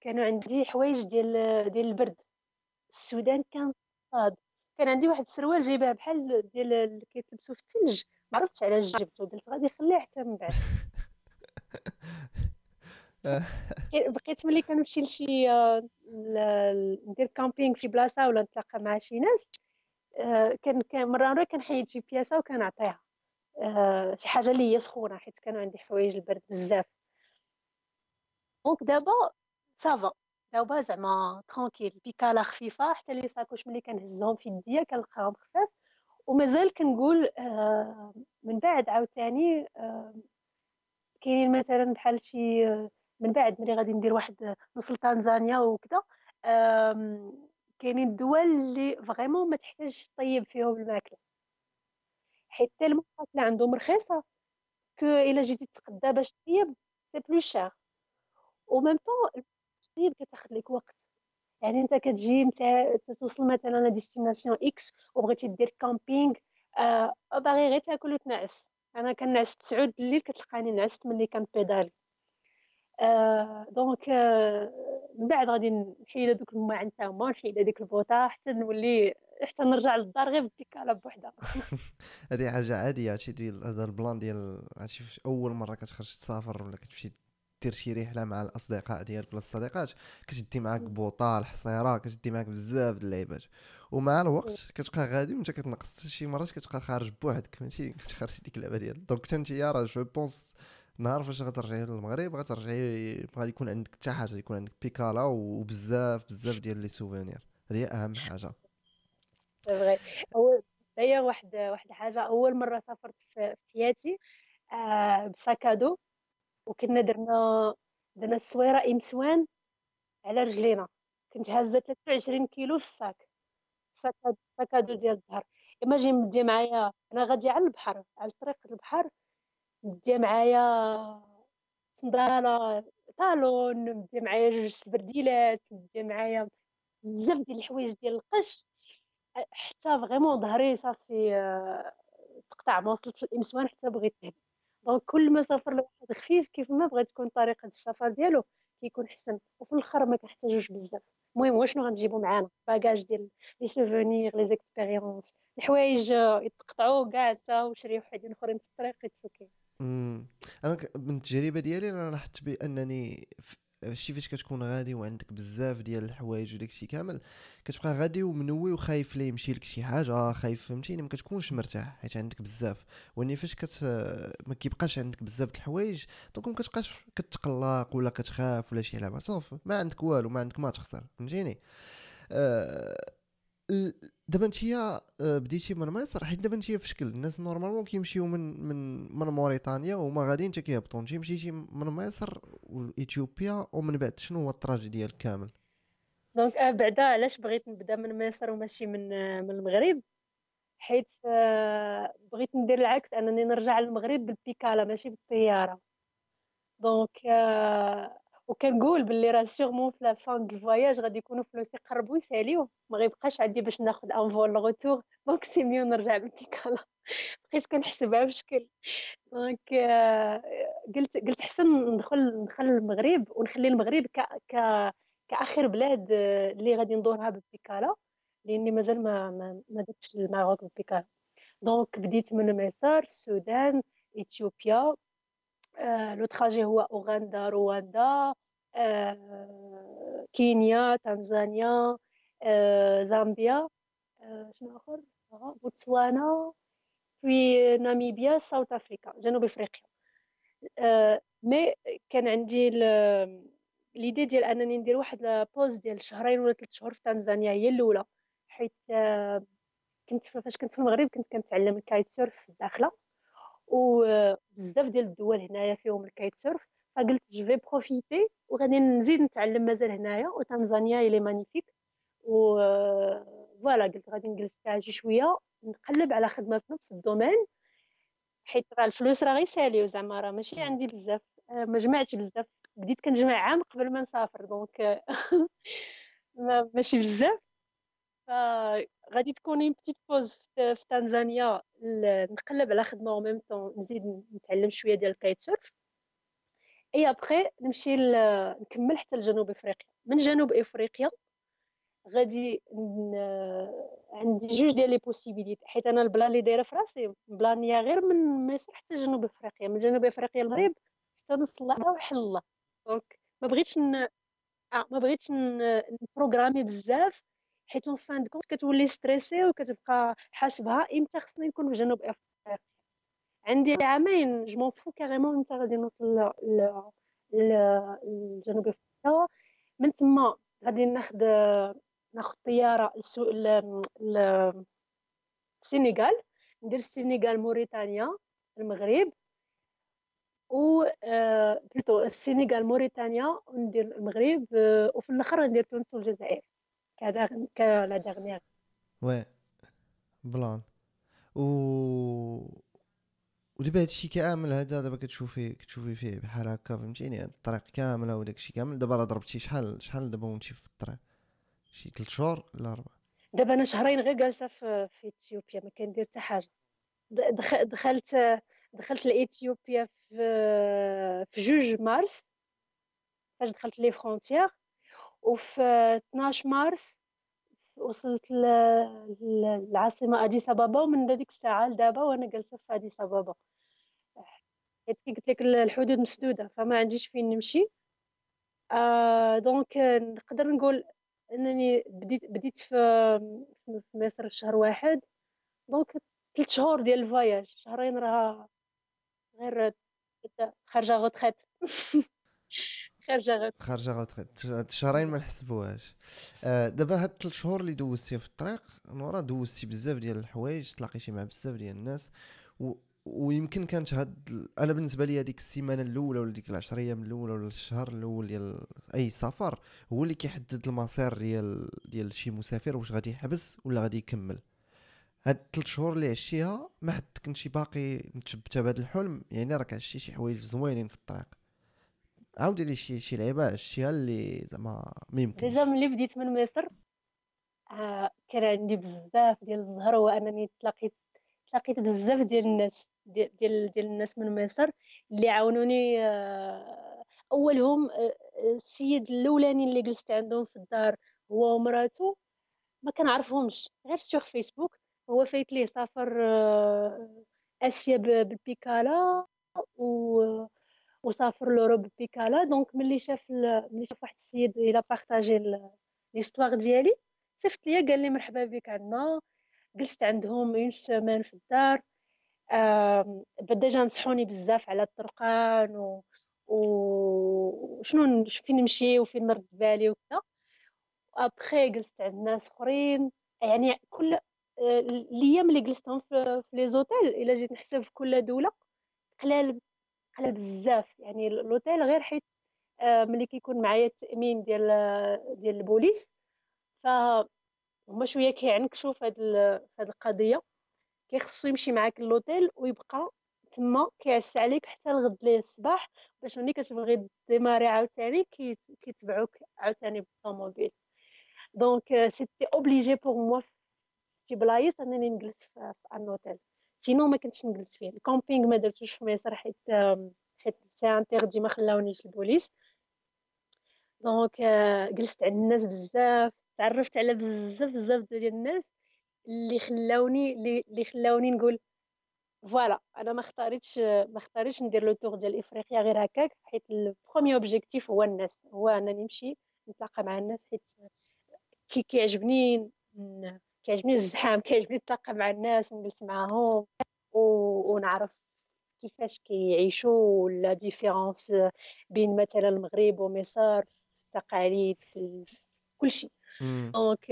كانوا عندي حوايج ديال ديال البرد. السودان كان صاد. كان عندي واحد السروال جايبها بحال ديال اللي كيتلبسوا في الثلج ما عرفتش علاش جبته قلت غادي نخليه حتى من بعد. بقيت ملي كنمشي لشي آه، ندير camping في بلاصة ولا نتلاقى مع شي ناس آه، كان مرة مره كنحيد شي بياسة وكنعطيها. آه، شي حاجة اللي هي سخونة حيت كانوا عندي حوايج البرد بزاف. donc دابا ça va دابا زعما tranquille بيكالا خفيفة حتى les sacoches ملي كنهزهم في يديا كنلقاهم خفاف. ومازال كنقول من بعد عاوتاني كاينين مثلا بحال شي من بعد ملي غادي ندير واحد نوصل تنزانيا وكذا كاينين الدول اللي vraiment ما تحتاجش طيب فيهم الماكلة. حيت الماكلة عندهم رخيصة. que إلا جيتي تقدا باش طيب c'est plus cher même temps الطيب كتاخذ لك وقت. يعني أنت كتجي توصل مثلا destination X وبغيتي دير camping آه باغي غير تاكل وتنعس. أنا كننعس 9 الليل كتلقاني نعست ملي كنبيدالي آه donc آه من بعد غادي نحيد هذوك المواعن تاهما نحيد هذيك البوطة حتى نولي حتى نرجع للدار غير بالبيكالا بوحدها. هذه حاجة عادية هادشي ديال هذا البلان ديال هادشي أول مرة كتخرج تسافر ولا كتمشي دير شي رحلة مع الأصدقاء ديالك ولا الصديقات. كتدي معاك بوطه الحصيره كتدي معاك بزاف د اللعيبات. ومع الوقت كتبقى غادي وانت كتنقص. شي مرات كتبقى خارج بوحدك فهمتي؟ كتخرج ديك اللعبة ديال donc حتى انت راه je pense نهار فاش غترجعي للمغرب غترجعي غادي يكون عندك حتى حاجة يكون عندك بيكالا وبزاف بزاف ديال les souvenirs هذه أهم حاجة. فغي اول داير واحد واحد الحاجة أول مرة سافرت في حياتي آه ب sac à dos وكنا درنا درنا السويره إمسوان على رجلينا. كنت هازه 23 كيلو في ال sac. sac à dos ديال الظهر imagine مدي معايا أنا غاديه على البحر على طريق البحر. مدي معايا صندالة talon مدي معايا جوج سبرديلات مدي معايا بزاف ديال الحوايج ديال القش. حتى vraiment ظهري صافي آه، تقطع ما وصلتش لإمسوان حتى بغيت نهبط donc كل ما سافر لواحد خفيف كيف ما بغات تكون طريقة السفر ديالو كيكون حسن وفي الآخر ما كنحتاجوش بزاف. المهم واشنو غنجيبو معانا؟ bagage ديال les souvenirs les expériences الحوايج يتقطعوا كاع حتى وشري وحدين أخرين في الطريق يتسوكي أنا من التجربة ديالي أنا لاحظت بأنني شي فاش كتكون غادي وعندك بزاف ديال الحوايج وداكشي كامل كتبقى غادي ومنوي وخايف لي يمشي لك شي حاجة خايف فهمتيني؟ ما كتكونش مرتاح حيت عندك بزاف. وإني فاش كت ما كيبقاش عندك بزاف د الحوايج donc ما كتبقاش كتقلق ولا كتخاف ولا شي لعبه صافي ما عندك والو ما عندك ما تخسر فهمتيني؟ أه دابا انت آه، بديتي من مصر حيت دابا انت في شكل. الناس normalement كيمشيو من من من موريتانيا وهما غاديين انت كيهبطوا انت مشيتي من مصر واثيوبيا ومن بعد شنو هو ال trajet ديالك كامل؟ donc آه بعدا علاش بغيت نبدا من مصر وماشي من آه، من المغرب؟ حيت آه بغيت ندير العكس أنني نرجع للمغرب بالبيكالا ماشي بالطيارة. دونك وكنقول باللي راه sûrement في la fin de ال voyage غادي يكونوا فلوسي قربوا يساليو ما غيبقاش عندي باش ناخذ un vol retour donc c'est mieux نرجع بالبيكالا بقيت كنحسبها بشكل. donc قلت قلت حسن ندخل ندخل المغرب ونخلي المغرب ك ك كآخر بلاد اللي غادي ندورها بالبيكالا لأني مازال ما ما, ما درتش المغرب بالبيكالا. donc بديت من مصر السودان إثيوبيا. le trajet هو أوغندا رواندا كينيا تنزانيا زامبيا شنو آخر؟ بوتسوانا في ناميبيا South Africa جنوب أفريقيا. mais كان عندي l'idée ديال أنني ندير واحد pause ديال شهرين ولا ثلاث شهور في تنزانيا هي الأولى. حيت كنت فاش كنت في المغرب كنت كنتعلم ال kitesurf في الداخلة. وبزاف ديال الدول هنايا فيهم ال kitesurf فقلت je vais profiter وغادي نزيد نتعلم مازال هنايا وتنزانيا elle est magnifique و voilà قلت غادي نجلس فيها شي شوية نقلب على خدمة في نفس ال domaine حيت راه الفلوس راه غيساليو زعما راه ماشي عندي بزاف ما جمعتش بزاف بديت كنجمع عام قبل ما نسافر donc ماشي بزاف. فغادي تكون une petite pause في تنزانيا نقلب على خدمة au même temps نزيد نتعلم شوية ديال ال kitesurf. اي ابخي نمشي نكمل حتى لجنوب إفريقيا. من جنوب إفريقيا غادي عندي جوج ديال les possibilités حيت أنا ال plan اللي دايرة في راسي planifié غير من مصر حتى جنوب إفريقيا. من جنوب إفريقيا المغرب حتى نوصل لها ويحل الله. donc ما بغيتش ن... آه ما بغيتش ن programmer بزاف. حيت en fin de compte كتولي stressée وكتبقى حاسبها إمتى خصني نكون في جنوب افريقيا عندي عامين je veux carrément إمتى غادي نوصل لجنوب افريقيا من تما غادي ناخد ناخد طيارة للسنغال ندير السنغال موريتانيا المغرب. ou plutôt السنغال موريتانيا وندير المغرب. وفي الأخر ندير تونس والجزائر. ك la dernière oui plan. و ودابا هادشي كامل هذا دابا كتشوفي كتشوفي فيه بحال هكا فهمتيني الطريق كامله وداكشي كامل. دابا راه ضربتي شحال شحال دابا وانتي في الطريق؟ شي 3 شهور ولا 4 دابا أنا شهرين غير جالسة في في إثيوبيا ما كندير حتى حاجة. دخلت دخلت لإثيوبيا في في جوج مارس فاش دخلت les frontières. وفي 12 مارس وصلت للعاصمة أديس أبابا ومن هذيك الساعة لدابا وأنا جالسة في أديس أبابا. حيت كي قلت لك الحدود مسدودة فما عنديش فين نمشي. آه donc نقدر نقول أنني بديت بديت في في مصر شهر واحد. donc ثلاث شهور ديال ال voyage شهرين راه غير خارجة retraite خارجة retraite خارجة retraite هاد الشهرين ما نحسبوهاش. آه دابا هاد الثلاث شهور اللي دوزتي في الطريق نورا دوزتي بزاف ديال الحوايج تلاقيتي مع بزاف ديال الناس و ويمكن كانت هاد أنا بالنسبة لي هذيك السيمانة الأولى ولا ديك العشر أيام الأولى ولا الشهر الأول ديال أي سفر هو اللي كيحدد المصير ديال ديال شي مسافر واش غادي يحبس ولا غادي يكمل. هاد الثلاث شهور اللي عشتيها ما حد كنتي باقي متشبته بهذا الحلم يعني راك عشتي شي حوايج زوينين في الطريق. عاودي لي شي شي لعيبة عشتيها اللي زعما ما يمكنش déjà ملي بديت من مصر آه كان عندي بزاف ديال الزهر وانني تلاقيت تلاقيت بزاف ديال الناس ديال ديال الناس من مصر اللي عاونوني آه، أولهم آه، السيد الأولاني اللي جلست عندهم في الدار هو ومراته ما كنعرفهمش. غير sur Facebook هو فايت ليه سافر آه، آسيا بالبيكالا و وسافر l'Europe بالبيكالا donc ملي شاف ملي شاف واحد السيد il a partagé l'histoire ديالي صيفط ليا قال لي مرحبا بك عندنا. جلست عندهم une semaine في الدار. ديجا نصحوني بزاف على الطرقان و وشنو فين نمشي وفين نرد بالي وكذا. ابخي جلست عند ناس أخرين. يعني كل آه، الأيام اللي جلستهم في les hôtels إلا جيت نحسب في كل دولة قلال قلال بزاف. يعني l'hôtel غير حيت آه، ملي كيكون معايا التأمين ديال ديال البوليس ف هما شوية كيعكسوا في هاد القضية. كيخصو يمشي معاك لوطيل ويبقى تما كيعس عليك حتى الغد ليه الصباح باش ملي كتبغي démarrer عاوتاني كيتبعوك عاوتاني بالطوموبيل. donc c'était obligé pour moi شي بلايص أنني نجلس في, un hôtel. Sinon ما كنتش نجلس فيه. ال camping ما درتوش في مصر حيت حيت c'est interdit ما خلاونيش البوليس. donc جلست عند الناس بزاف تعرفت على بزاف بزاف ديال الناس اللي خلاوني اللي خلاوني نقول voilà أنا ما اختاريتش ما اختاريتش ندير le tour ديال إفريقيا غير هكاك حيت ال premier objectif هو الناس هو أنني نمشي نتلاقى مع الناس حيت كي كيعجبني كيعجبني الزحام كيعجبني نتلاقى مع الناس نجلس معاهم ونعرف كيفاش كيعيشوا و la différence بين مثلا المغرب ومصر في التقاليد في كل شيء. donc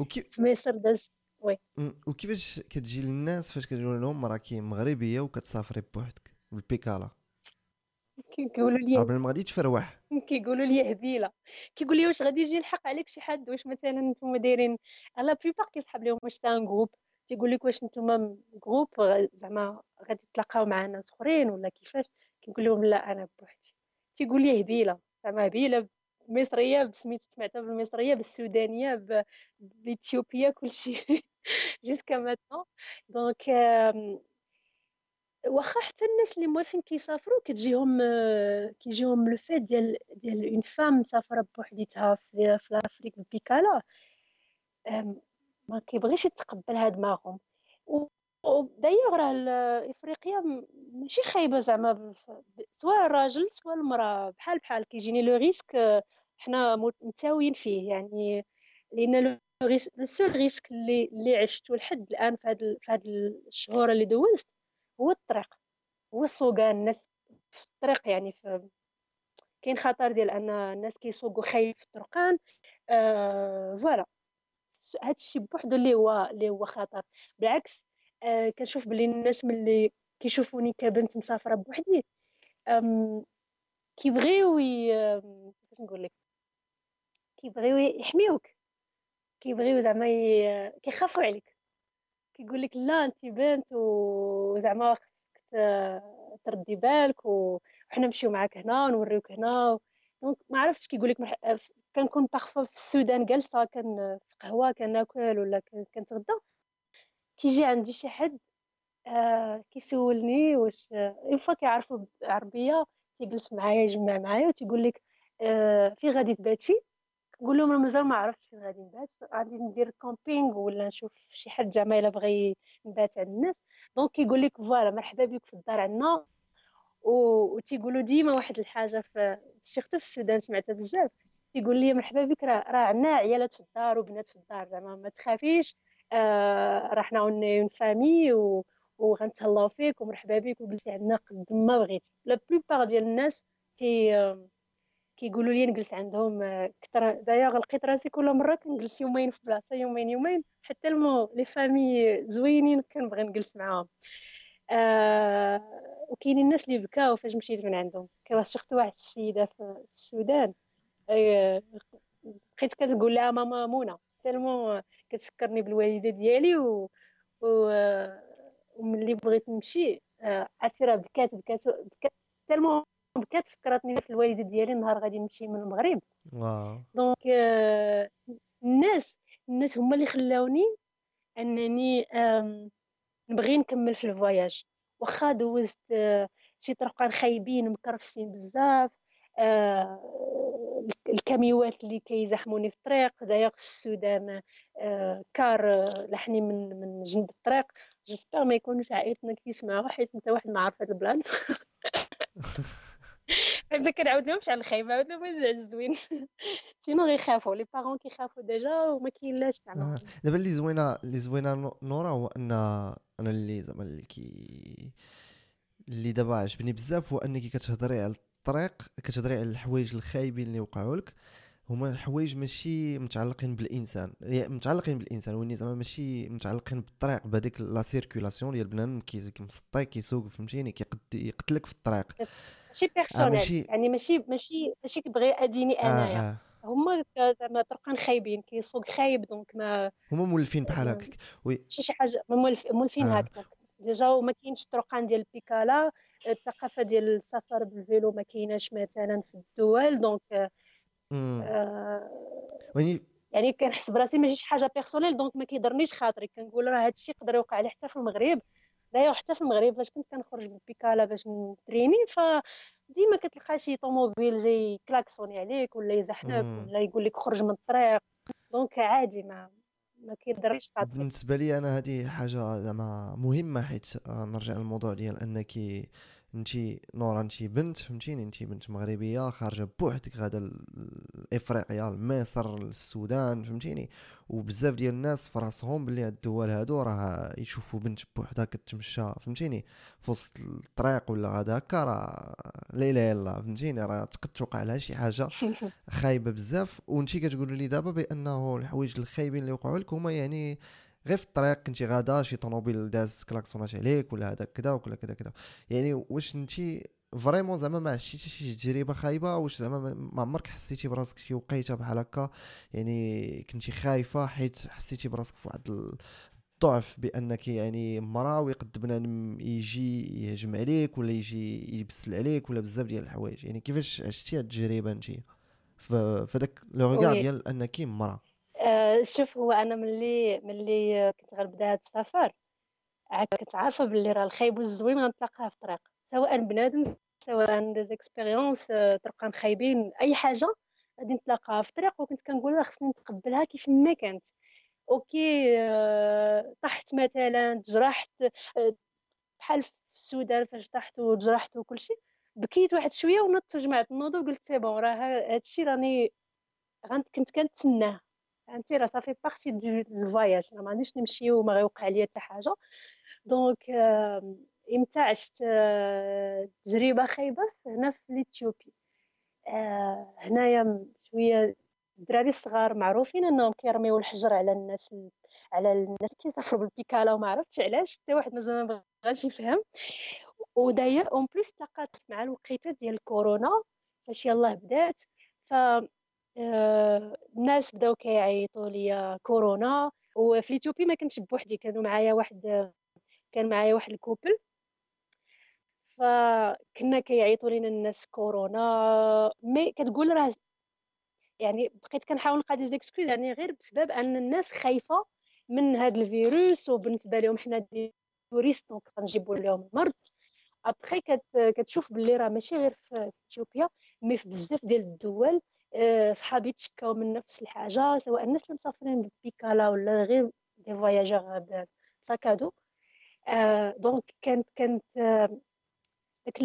وكيف مصر داز oui وكيفاش كتجي للناس فاش كتقول لهم؟ راكي مغربية وكتسافري بوحدك بالبيكالا كيقولوا لي قبل ما غادي تفرح كيقولوا لي هبيلة. كيقول لي واش غادي يجي الحق عليك شي حد؟ واش مثلا نتوما دايرين la plupart كيسحب لهم واش un groupe تيقول لك واش نتوما groupe زعما غادي تلاقاو مع ناس أخرين ولا كيفاش؟ كيقول لهم لا أنا بوحدي. تيقول لي هبيلة. زعما هبيلة مصريه بسميت سمعتها بالمصرية بالسودانية بالاثيوبيه كلشي. Jusqu'à maintenant donc واخا حتى الناس اللي موالفين كيسافروا كتجيهم كيجيهم le fait ديال ديال une femme مسافرة بوحديتها في, l'Afrique بيكالا ما كيبغيش يتقبلها دماغهم ودايوغ راه إفريقيا ماشي خايبة زعما سواء الراجل سواء المرأة بحال بحال كيجيني le risque حنا متساويين فيه. يعني لأن le seul risque اللي اللي عشته لحد الآن في هاد في هاد الشهور اللي دوزت هو الطريق هو السوقان الناس في الطريق يعني في كاين خطر ديال أن الناس كيسوقوا خايف في الطرقان آه voilà. هذا الشيء بوحدو اللي هو اللي هو خطر. بالعكس آه كنشوف بلي الناس ملي كيشوفوني كبنت مسافرة بوحدي كيبغيو كيفاش نقول لك؟ كيبغيو يحميوك. كيبغيو زعما كيخافوا عليك. كيقول لك لا أنت بنت وزعما خصك تردي بالك وحنا نمشيو معاك هنا ونوريوك هنا Donc ما عرفتش كيقول لك. كنكون parfois في السودان جالسه كان في قهوة كناكل ولا كنتغدى كيجي عندي شي حد آه كيسولني واش une fois كيعرفوا العربيه تيجلس معايا يجمع معايا وتيقول لك آه في غادي تباتي نقول لهم مازال ما عرفتش فين غادي نبات غادي ندير camping ولا نشوف شي حد زعما إلا بغى نبات عند الناس. donc كيقول لك voilà مرحبا بك في الدار عندنا. وتيقولوا ديما واحد الحاجة في surtout في السودان سمعتها بزاف. تيقول لي مرحبا بك راه راه عندنا عيالات في الدار وبنات في الدار زعما ما تخافيش. آه راه حنا une famille و وغنتهلاو فيك ومرحبا بك. وجلسي عندنا قد ما بغيتي. la plupart ديال الناس تي كيقولوا لي نجلس عندهم كثر دايوغ لقيت راسي كل مرة كنجلس يومين في بلاصة يومين يومين. حتى tellement les familles زوينين كنبغي نجلس معاهم. آه وكاينين الناس اللي بكاو فاش مشيت من عندهم. كيف شفت واحد السيدة في السودان آه بقيت كتقول لها ماما منى. tellement كتفكرني بالوالدة ديالي و, و... وملي بغيت نمشي آه عسيرة بكات بكات بكات. Tellement بكات فكرتني في الوالدة ديالي نهار غادي نمشي من المغرب. Waouh. Donc آه الناس الناس هما اللي خلاوني أنني نبغي نكمل في ال voyage واخا دوزت آه شي طرقان خايبين مكرفسين بزاف آه ال camionات اللي كيزحموني في الطريق. دايوغ في السودان آه car لحني من من جنب الطريق. j'espère ما يكونوش عائلتنا كيسمعوا حيت أنت واحد ما عارف هذا ال plan. هكذا كنعاود لهمش على الخايب نعاود لهم على الزوين sinon غيخافوا les parents كيخافوا ديجا وما كاينلاش زعما دابا اللي زوينه اللي زوينه نورا هو ان أنا اللي زعما اللي كي اللي دابا عجبني بزاف هو انك كتهضري على الطريق كتهضري على الحوايج الخايبين اللي وقعوا لك هما الحوايج ماشي متعلقين بالإنسان. يعني متعلقين بالإنسان ولكن زعما ماشي متعلقين بالطريق بهذيك la circulation ديال بنادم كيمسطي كيسوق فهمتيني؟ كيقتلك في الطريق. ماشي personnel آه ماشي. يعني ماشي ماشي ماشي كيبغي أديني أنايا. آه. آه. هما زعما طرقان خايبين كيسوق خايب donc ما هما مولفين بحال هكاك. وي شي حاجة مولفين آه. هكاك. déjà وما كاينش الطرقان ديال البيكالا الثقافة ديال السفر بال vélo ما كايناش مثلا في الدول donc آه يعني كنحس براسي ماشي شي حاجة personnel donc ما كيضرنيش خاطري. كنقول راه هادشي يقدر يوقع لي حتى في المغرب. دايوغ حتى في المغرب فاش كنت كنخرج بالبيكالا باش نتريني فديما كتلقى شي طوموبيل جاي يكلاكسوني عليك ولا يزحلك ولا يقول لك خرج من الطريق. donc عادي ما ما كيضرش بالنسبة لي أنا هذه حاجة زعما مهمة حيت نرجع للموضوع ديال أنك انت نورا انت بنت فهمتيني؟ انت بنت مغربية خارجة بوحدك غادا لافريقيا لمصر للسودان فهمتيني؟ وبزاف ديال الناس في راسهم باللي هاد الدول هادو راه يشوفوا بنت بوحدها كتمشى فهمتيني؟ في وسط الطريق ولا غادا هكا راه لا إله إلا الله فهمتيني؟ راه تقد توقع لها شي حاجة خايبة بزاف. وانت كتقولوا لي دابا بأنه الحوايج الخايبين اللي وقعوا لك هما يعني غير في الطريق كنتي غادا شي طوموبيل داز كلاكسونات عليك ولا هذا كذا ولا كذا كذا يعني واش انت vraiment زعما ما عشتيش شي تجربة خايبة واش زعما ما عمرك حسيتي براسك شي وقيتة بحال هكا؟ يعني كنتي خايفة حيت حسيتي براسك في واحد الضعف بأنك يعني مرا ويقد بنادم يجي يهجم عليك ولا يجي يبسل عليك ولا بزاف ديال الحوايج. يعني كيفاش عشتي هاد التجربة انت في داك le regard ديال أنك مرا. آه، شوف هو أنا ملي ملي كنت غنبدأ هاد السفر. كنت عارفة باللي راه الخايب والزوين غنتلاقاها في الطريق. سواء بنادم سواء des expériences طرقان خايبين أي حاجة غادي نتلاقاها في الطريق. وكنت كنقول راه خصني نتقبلها كيف ما كانت. أوكي آه، طحت مثلا تجرحت آه، بحال في السودان فاش طحت وتجرحت وكل شيء بكيت واحد شوية ونضت وجمعت النوضة وقلت c'est bon راه هادشي راني كنت كنتسناه. فهمتي راه صافي partie du voyage ما غاديش نمشي وما غيوقع ليا حتى حاجة. donc إمتى عشت آه، تجربة خايبة؟ هنا في l'Éthiopie آه، هنايا شوية الدراري الصغار معروفين إنهم كيرميو الحجر على الناس على الناس كيسافروا بالبيكالا وما عرفتش علاش. حتى واحد مازال ما بغاش يفهم. وداير en plus تلاقات مع الوقيته ديال الكورونا. فاش يلاه بدات. ف الناس بداو كيعيطوا ليا كورونا وفي l'Éthiopie ما كنتش بوحدي كانوا معايا واحد كان معايا واحد ال couple. فكنا كيعيطوا لينا الناس كورونا mais كتقول راه يعني بقيت كنحاول نلقى des excuses يعني غير بسبب أن الناس خايفة من هذا الفيروس وبالنسبة لهم حنا des touristes donc غنجيبوا لهم المرض. ابخي كتشوف باللي راه ماشي غير في إثيوبيا mais في بزاف ديال الدول آه، صحابي تشكاو من نفس الحاجة سواء الناس اللي مسافرين بالبيكالا ولا غير des voyageurs sac à dos آه، donc كانت كانت آه، داك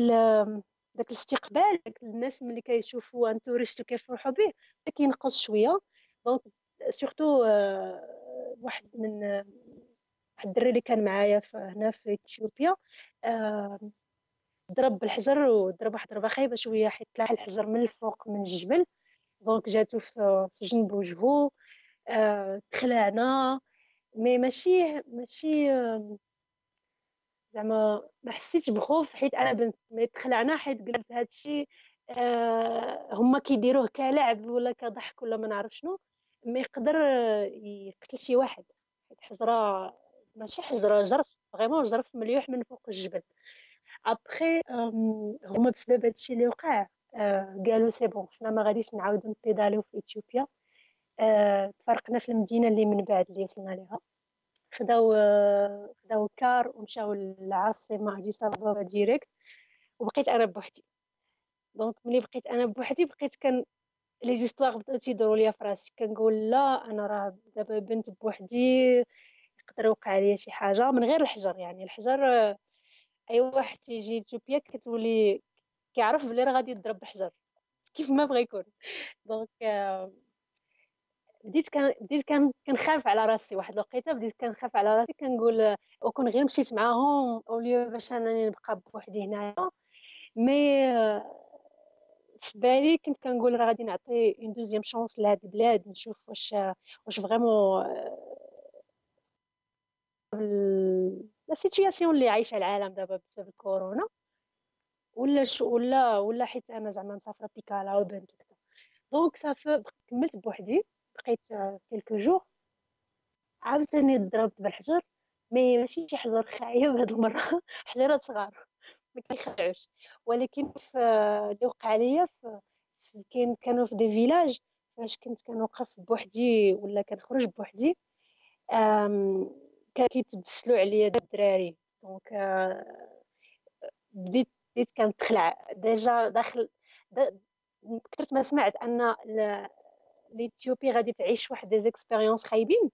داك الاستقبال داك الناس ملي كيشوفوا un touriste كيفرحوا به كينقص شوية. donc surtout واحد من واحد الدري اللي كان معايا هنا في إثيوبيا ضرب بالحجر وضرب واحد ضربه خايبه شوية حيت طلع الحجر من الفوق من الجبل. donc جاتو في جنب وجهو تخلعنا mais ماشي ماشي زعما ما حسيتش بخوف حيت أنا بنت mais تخلعنا حيت قلت هادشي هما كيديروه كلعب ولا كضحك ولا ما نعرف شنو ما يقدر يقتل شي واحد حيت حجره ماشي حجره جرف vraiment جرف مليوح من فوق الجبل ابخي هما بسبب هادشي اللي وقع قالوا c'est bon حنا ما غاديش نعاودو نبيداليو في إثيوبيا. آه تفرقنا في المدينة اللي من بعد اللي وصلنا ليها. خداو خداو car ومشاو للعاصمة اديس ابابا direct وبقيت أنا بوحدي. donc ملي بقيت أنا بوحدي بقيت كان les histoires بداو تيدوروا ليا في راسي. كنقول لا أنا راه دابا بنت بوحدي يقدر يوقع عليا شي حاجة من غير الحجر يعني. الحجر أي واحد تيجي إثيوبيا كتولي كيعرف بلي راه غادي يضرب بالحجر كيف ما بغى يكون. donc بديت كان بديت كان كنخاف على راسي واحد الوقيته بديت كنخاف على راسي كنقول وكون غير مشيت معاهم au lieu باش أنني نبقى بوحدي هنايا. mais في بالي كنت كنقول راه غادي نعطي une deuxième chance لهاد البلاد نشوف واش واش vraiment la situation اللي عايشة العالم دابا بسبب الكورونا. ولا شو ولا ولا حيت أنا زعما مسافرة بيكالا وبنت وكذا donc صافي كملت بوحدي بقيت quelques jours عاوتاني ضربت بالحجر mais ماشي شي حجر خايب هاد المرة حجرات صغار ما كيخلعوش ولكن في اللي وقع ليا في كانوا في des villages فاش كنت كنوقف بوحدي ولا كنخرج بوحدي كان كيتبسلوا عليا الدراري. donc بديت بديت كنتخلع. déjà داخل كثرت ما سمعت أن ليثيوبي غادي تعيش واحد des expériences خايبين.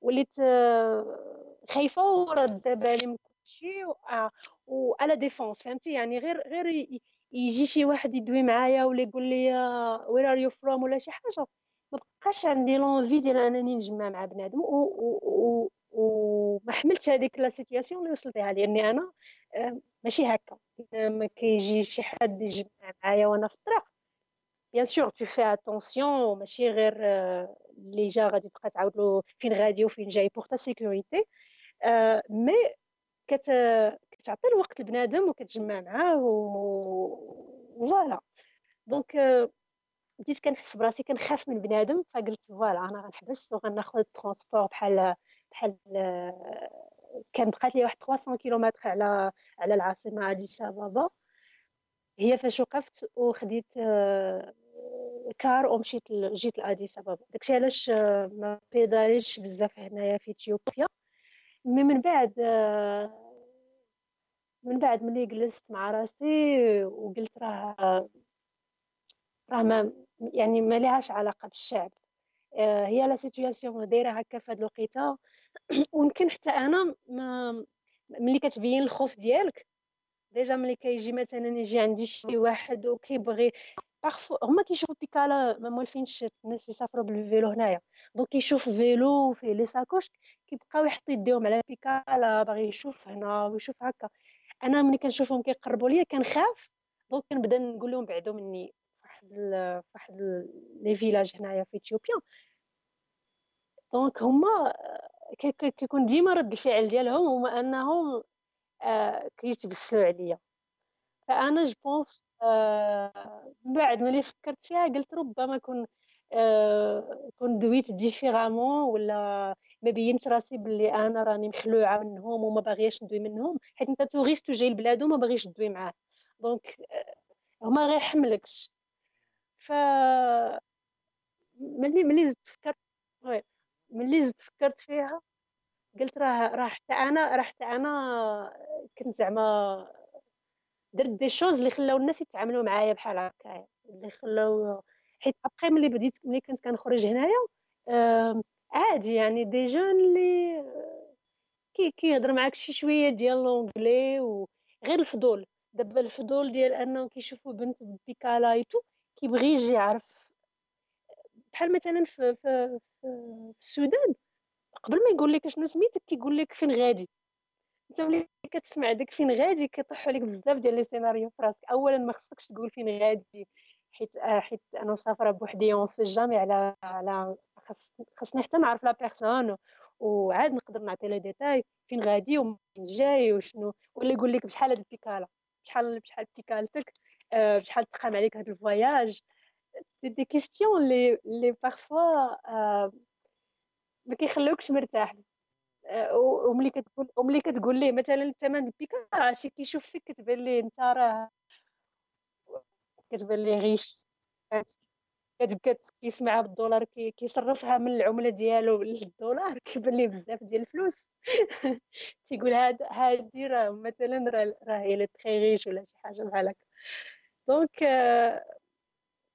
وليت خايفة ورد بالي من كلشي و على défense فهمتي؟ يعني غير غير يجي شي واحد يدوي معايا ولا يقول لي where are you from ولا شي حاجة. ما بقاش عندي l'envie ديال أنني نجمع مع بنادم وما حملتش هذيك la situation اللي وصلت لها لأني أنا ماشي هكا. ما شي حد يجمع معايا وأنا في الطريق bien sûr tu fais attention ماشي غير اللي جا غادي تبقى تعاود له فين غادي وفين جاي pour ta sécurité mais كت كتعطي الوقت لبنادم وكتجمع معاه و voilà donc بديت كنحس براسي كنخاف من بنادم فقلت voilà أنا غنحبس وغناخذ ال transport بحال بحال كان بقات لي واحد 300 كيلومتر على على العاصمة أديس أبابا. هي فاش وقفت وخديت car ومشيت جيت لأديس أبابا. داكشي علاش ما pédalيتش بزاف هنايا في إثيوبيا. mais من بعد من بعد ملي جلست مع راسي وقلت راه راه ما يعني ما لهاش علاقة بالشعب. هي la situation دايرة هكا في هاد الوقيتة. ويمكن حتى أنا ما ملي كتبين الخوف ديالك déjà ملي كيجي مثلا يجي عندي شي واحد وكيبغي parfois هما كيشوفوا بيكالا ما موالفينش الناس يسافروا بال vélo هنايا donc كيشوف vélo فيه les sacoches كيبقاو يحطوا يديهم على بيكالا باغي يشوف هنا ويشوف هكا. أنا ملي كنشوفهم كيقربوا ليا كنخاف donc كنبدا نقول لهم بعدوا مني واحد واحد les villages هنايا في اثيوبيا donc هما كيكون ديما رد الفعل ديالهم هما أنهم آه كيتبسلوا عليا. فأنا جوبونس آه من بعد ملي فكرت فيها قلت ربما كون آه كون دويت ديفيرامون ولا ما بينت راسي بلي أنا راني مخلوعة منهم وما باغياش ندوي منهم حيت أنت توريست جاي لبلادو ما باغيش تدوي معاه. دونك هما غيحملكش ف ملي ملي فكرت ملي زدت فكرت فيها قلت راه راه حتى أنا راه حتى أنا كنت زعما درت des choses اللي خلاو الناس يتعاملوا معايا بحال هكايا اللي خلاو حيت أبخي ملي بديت ملي كنت كنخرج هنايا عادي يعني des gens اللي كي كيهضر معاك شي شوية ديال l'anglais وغير الفضول دابا الفضول ديال أنه كيشوفوا بنت بيكالايتو كيبغي يجي يعرف بحال مثلا في في في, السودان قبل ما يقول لك شنو سميتك كيقول لك فين غادي. انت ملي كتسمع داك فين غادي كيطيحوا عليك بزاف ديال les scénarios في راسك. اولا ما خصكش تقول فين غادي حيت آه، حيت أنا مسافرة بوحدي on sait jamais على على خصني حتى نعرف la personne وعاد نقدر نعطي les détails فين غادي ومن جاي وشنو. ولا يقول لك بشحال هاد البيكالا بشحال بشحال بيكالتك آه، بشحال تقام عليك هاد ال voyage دي كيستيون لي لي بارفوا ما كيخلوكش مرتاح. آه، وملي كتقول وملي كتقول ليه مثلا الثمن البيكا شي كيشوف فيك كتبان ليه انت راه كتبان ليه riche. كتبقى كيسمعها بالدولار كيصرفها من العملة ديالو للدولار كيبان ليه بزاف ديال الفلوس. تيقول هاد هادي راه مثلا راه هي اللي très riche ولا شي حاجة بحال هكا. donc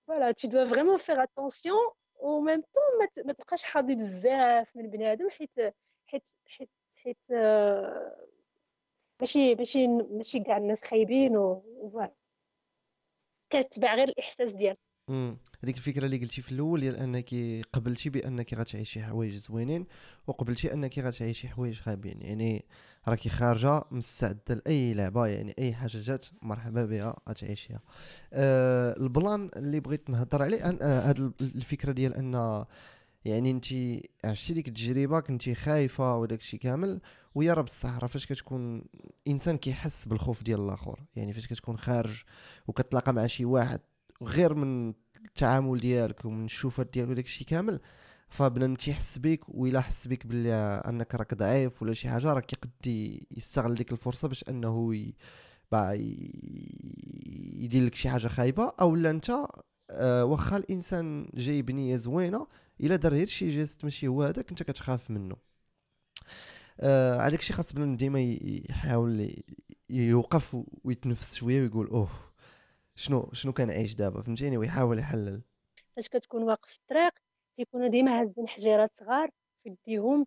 voilà tu dois vraiment faire attention. و même temps ما تبقاش حاضي بزاف من بنادم حيت حيت حيت حيت ماشي ماشي ماشي كاع الناس خايبين و كتبع غير الاحساس ديالك هذيك الفكرة اللي قلتي في الأول ديال أنك قبلتي بأنك غتعيشي حوايج زوينين وقبلتي أنك غتعيشي حوايج خايبين يعني راكي خارجة مستعدة لأي لعبة يعني أي حاجة جات مرحبا بها غتعيشيها. أه البلان اللي بغيت نهضر عليه هاد أه الفكرة ديال أن يعني أنت عشتي ديك التجربة كنتي خايفة وداك الشيء كامل ويا راه بصح راه فاش كتكون إنسان كيحس بالخوف ديال الآخر. يعني فاش كتكون خارج وكتلاقى مع شي واحد غير من التعامل ديالك ومن الشوفات ديالك وداك الشيء كامل فبنادم كيحس بك وإلا حس بك بلي أنك راك ضعيف ولا شي حاجة راه كيقد يستغل ديك الفرصة باش أنه ي... يدير لك شي حاجة خايبة. أو لا أنت آه واخا الإنسان جاي بنية زوينة إلا دار غير شي جيست ماشي هو هذاك أنت كتخاف منه. آه هذاك الشيء خاص بنادم ديما يحاول يوقف ويتنفس شوية ويقول أوه. شنو شنو كنعيش دابا فهمتيني؟ ويحاول يحلل. فاش كتكون واقف في الطريق تيكونوا ديما هازين حجيرات صغار في يديهم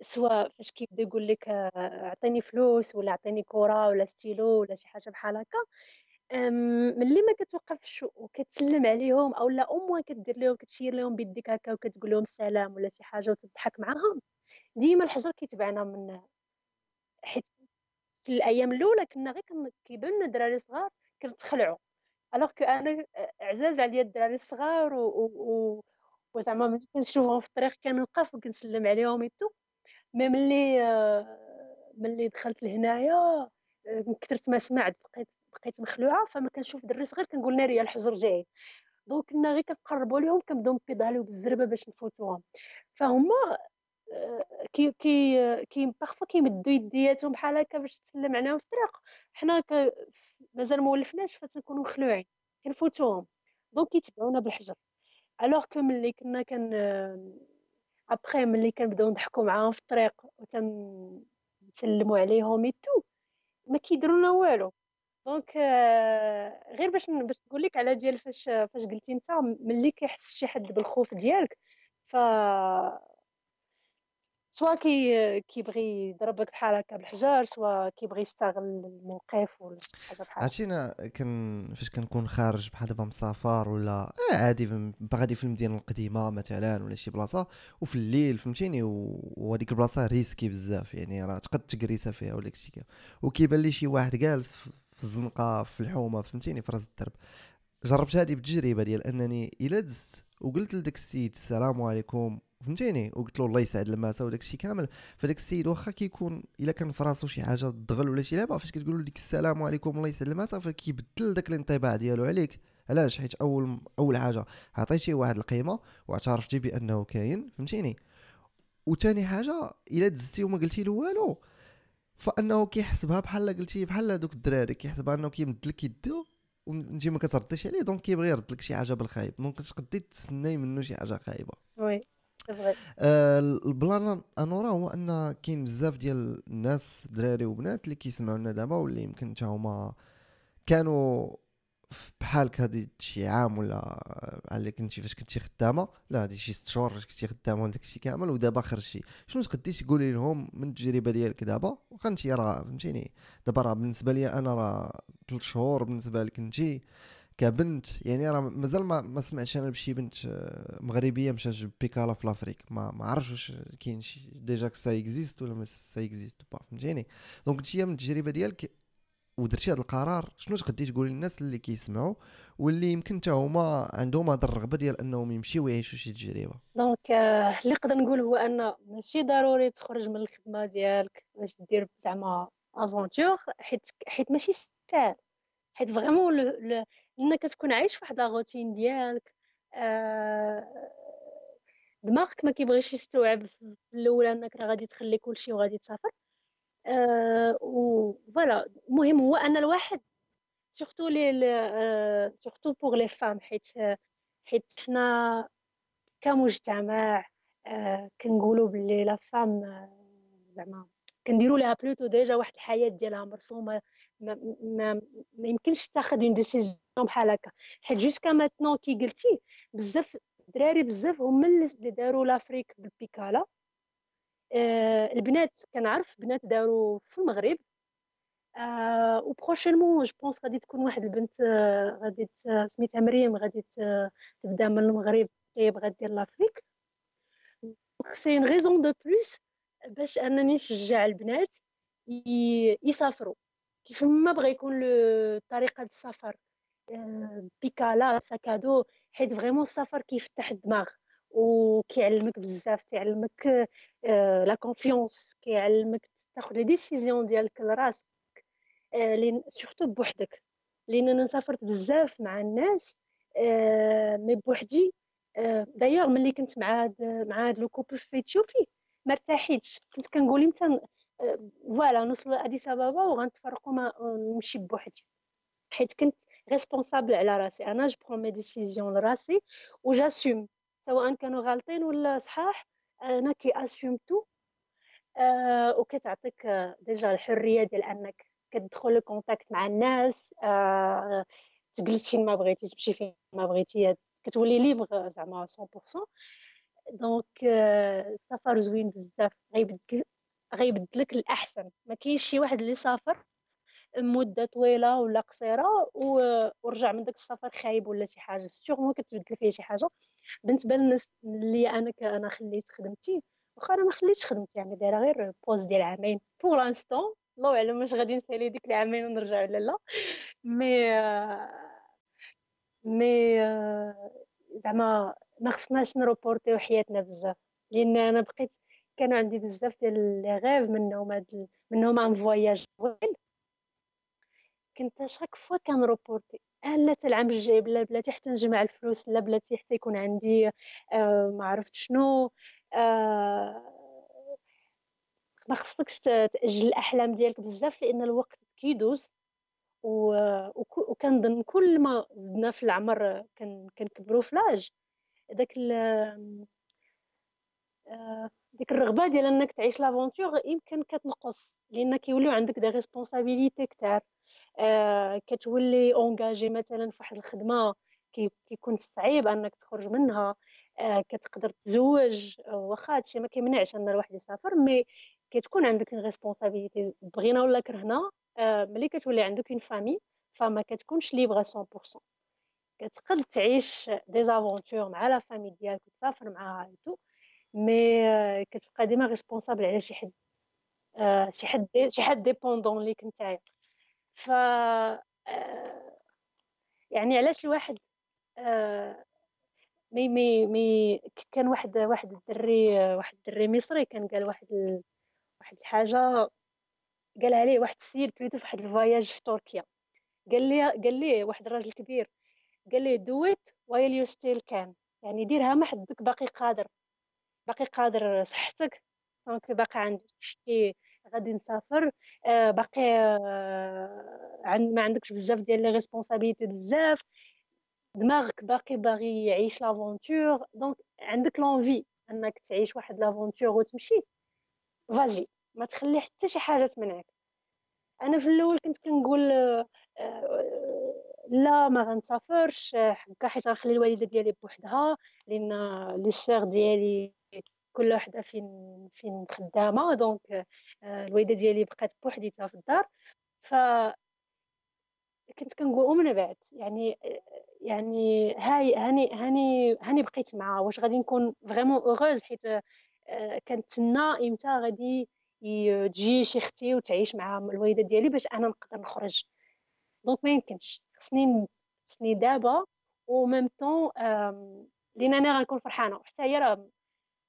سواء فاش كيبدا يقول لك آه، عطيني فلوس ولا عطيني كرة ولا ستيلو ولا شي حاجة بحال هكا. ملي ما كتوقفش وكتسلم عليهم أو لا أو كدير لهم كتشير لهم بيديك هكا وكتقول لهم السلام ولا شي حاجة وتضحك معاهم ديما الحجر كيتبعنا من حيت في الأيام الأولى كنا غير كيبان لنا دراري صغار كنتخلعوا alors que أنا عزاز عليا الدراري الصغار و, و... وزعما ملي كنشوفهم في الطريق كنوقف وكنسلم عليهم et tout mais ملي ملي دخلت لهنايا من كثرت ما سمعت بقيت بقيت مخلوعة. فما كنشوف دري صغير كنقول ناري الحجر جاي. donc كنا غير كنقربوا لهم كنبداو ن pédalيو بالزربة باش نفوتوهم. فهما كي كي كي parfois كيمدوا يدياتهم بحال هكا باش تسلم عليهم في الطريق حنا مازال ما ولفناش فتنكونوا مخلوعين كنفوتوهم. donc كيتبعونا بالحجر. alors que ملي كنا كن après ملي كنبداو نضحكوا معاهم في الطريق وتنسلموا عليهم et tout ما كيديرونا والو. donc غير باش باش نقول لك على ديال فاش فاش قلتي انت ملي كيحس شي حد بالخوف ديالك ف soit كي كيبغي يضربك بحال هكا بالحجر soit كيبغي يستغل الموقف ولا شي حاجة بحال عرفتي أنا كن فاش كنكون خارج بحال دابا مسافر ولا آه عادي غادي في المدينة القديمة مثلا ولا شي بلاصة وفي الليل فهمتيني وهذيك البلاصة risquée بزاف يعني راه تقد تكريسه فيها ولا كامل وكيبان لي شي واحد جالس في الزنقة في الحومة فهمتيني في راس الدرب. جربت هذه بالتجربه ديال أنني إلا دزت وقلت لذاك السيد السلام عليكم فهمتيني؟ وقلت له الله يسعد المسا وداك الشيء كامل. فداك السيد واخا كيكون إلا كان في شي حاجة تضغل ولا شي لعبه فاش كتقول له ديك السلام عليكم الله يسعد المسا فكيبدل داك الانطباع ديالو عليك. علاش؟ حيت أول أول حاجة عطيتيه واحد القيمة واعترفتي بأنه كاين فهمتيني؟ وثاني حاجة إلا دزتي وما قلتي له والو فأنه كيحسبها بحال قلتي بحال دوك الدراري كيحسبها أنه كيمد لك يدو ونتي ما كترديش عليه donc كيبغي يرد لك شي حاجة بالخايب. donc تقدي تسناي منه شي حاجة خايبة. oui. آه، ال plan انورا هو أن كاين بزاف ديال الناس دراري وبنات اللي كيسمعونا دابا واللي يمكن حتى هما كانوا بحالك هادي شي عام ولا على كنتي فاش كنتي خدامة لا هادي شي ست شهور كنتي خدامة وداك الشيء كامل ودابا خرجتي شنو تقدي تقولي لهم من التجربة ديالك دابا؟ واخا انت راه فهمتيني. دابا راه بالنسبة لي أنا راه ثلاث شهور بالنسبة لك انت كبنت يعني راه مازال ما, ما سمعتش أنا بشي بنت آه، مغربية مشات بيكالا في l'Afrique. ما ما عرفتش واش كاين شي déjà ça existe ولا ما ça existe pas فهمتيني؟ donc انت من التجربة ديالك ودرتي هذا القرار شنو تقدي تقول للناس اللي كيسمعوا واللي يمكن حتى هما عندهم هذا الرغبة ديال أنهم يمشيو ويعيشوا شي تجربة؟ donc آه، اللي نقدر نقول هو أن ماشي ضروري تخرج من الخدمة ديالك باش دير زعما aventure حيت حيت ماشي ساهل حيت vraiment لانك تكون عايش في واحد la routine ديالك آه، دماغك ما كيبغيش يستوعب في الأول إنك راه غادي تخلي كلشي وغادي تسافر آه، و voilà المهم هو أن الواحد surtout les surtout pour les femmes حيت حيت حنا كمجتمع آه، كنقولوا باللي la femme آه، زعما كنديروا لها plutôt déjà واحد الحياة ديالها مرسومة ما, ما, ما يمكنش تاخذ une décision بحال هكا. حيت jusqu'à maintenant كي قلتي بزاف دراري بزاف هما اللي داروا l'Afrique بالبيكالا. آه البنات كنعرف بنات داروا في المغرب. آه و prochainement je pense غادي تكون واحد البنت آه غادي سميتها مريم غادي تبدا من المغرب حتى بغات دير l'Afrique. c'est une raison de plus باش أنني نشجع البنات يسافروا. كيف ما بغى يكون طريقة السفر آه، بيكالا sac à dos حيت vraiment السفر كيفتح الدماغ وكيعلمك بزاف كيعلمك la confiance كيعلمك تاخذ les décisions ديالك لراسك آه، لين surtout بوحدك. لأن أنا سافرت بزاف مع الناس آه، mais بوحدي آه، دايوغ ملي كنت مع هاد مع هاد le couple في Éthiopie ما ارتاحيتش. كنت كنقول إمتى آه، voilà نوصل لأديس أبابا وغنتفرقوا نمشي بوحدي. حيت كنت responsable على راسي. أنا je prends mes décisions لراسي و j'assume سواء كانوا غالطين ولا صحاح أنا كي assume tout آه وكتعطيك آه، déjà الحرية ديال أنك كتدخل contact مع الناس آه تجلس فين ما بغيتي تمشي فين ما بغيتي كتولي libre زعما 100% donc السفر زوين بزاف غيبدل غيبدلك الاحسن ما كاينش شي واحد اللي سافر مده طويله ولا قصيره ورجع من داك السفر خايب ولا شي حاجة sûrement كتبدل فيه شي حاجة بالنسبة للناس اللي أنا أنا خليت خدمتي واخا أنا ما خليتش خدمتي يعني دايره غير pause ديال عامين pour l'instant الله اعلم واش غادي نسالي ديك العامين ونرجع ولا لا مي مي زعما ما خصناش ن reportيو حياتنا بزاف لأن أنا بقيت كان عندي بزاف ديال les rêves منهم هاد منهم un voyage طويل. كنت chaque fois كن reporter آه لا تا العام الجاي بلا بلاتي حتى نجمع الفلوس لا بلاتي حتى يكون عندي آه ما عرفت شنو آه ما خصكش تأجل الأحلام ديالك بزاف لأن الوقت كيدوز. وكنظن كل ما زدنا في العمر كن- كنكبروا في l'âge داك آه، ديك الرغبة ديال إنك تعيش l'aventure يمكن كتنقص لأن كيوليو عندك des responsabilités كتار. آه، كتولي engagé مثلا في واحد الخدمة كي- كيكون صعيب إنك تخرج منها. آه، كتقدر تزوج واخا هادشي ما كيمنعش إن الواحد يسافر mais كتكون عندك responsabilité بغينا ولا كرهنا ملي كتولي عندك une famille فما كتكونش libre 100% كتقد تعيش des aventures مع la famille ديالك وتسافر معاها tout mais كتبقى ديما responsable على شي حد شي حد شي حد dépendant ليك نتايا. ف يعني علاش الواحد مي مي مي كان واحد واحد الدري واحد الدري مصري كان قال واحد ال... واحد الحاجة قالها ليه واحد السيد كريتو في واحد ال voyage في تركيا. قال لي قال لي واحد الراجل كبير قال لي do it while you still can. يعني ديرها ما حدك باقي قادر باقي قادر صحتك. donc باقي عندك صحتي غادي نسافر. آه باقي آه ما عندكش بزاف ديال les responsabilités بزاف. دماغك باقي باغي يعيش l'aventure donc عندك l'envie أنك تعيش واحد l'aventure وتمشي. vas-y ما تخلي حتى شي حاجة تمنعك. أنا في الأول كنت كنقول آه، لا ما غنسافرش هكا حيت غنخلي الوالدة ديالي بوحدها لأن les sœurs ديالي كل وحدة فين فين خدامة donc آه، الوالدة ديالي بقات بوحديتها في الدار. ف كنت كنقول ومن بعد يعني يعني هاي هاني هاني هاني بقيت معاه واش غادي نكون vraiment heureuse حيت آه، كنتسنى إمتى غادي تجي شي أختي وتعيش مع الوالدة ديالي باش أنا نقدر نخرج. donc ما يمكنش. خصني خصني دابا و même temps لين أنا غنكون فرحانة. وحتى هي راه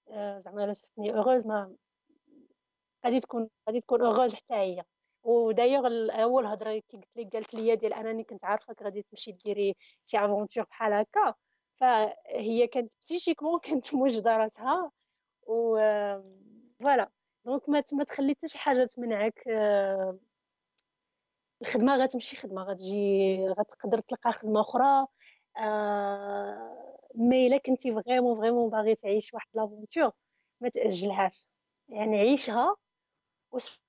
آه، زعما الا شفتني heureuse ما غادي تكون غادي تكون heureuse حتى هي. ودايوغ أول هضرة كي قلت لي قالت لي ديال أنني كنت عارفاك غادي تمشي ديري شي aventure بحال هكا. فهي كانت psychiquement كانت موجده راسها و voilà donc ما تخلي حتى شي حاجة تمنعك الخدمة غتمشي خدمة غتجي غتقدر تلقى خدمة أخرى. mais إلا كنتي vraiment vraiment باغي تعيش واحد l'aventure ما تأجلهاش. يعني عيشها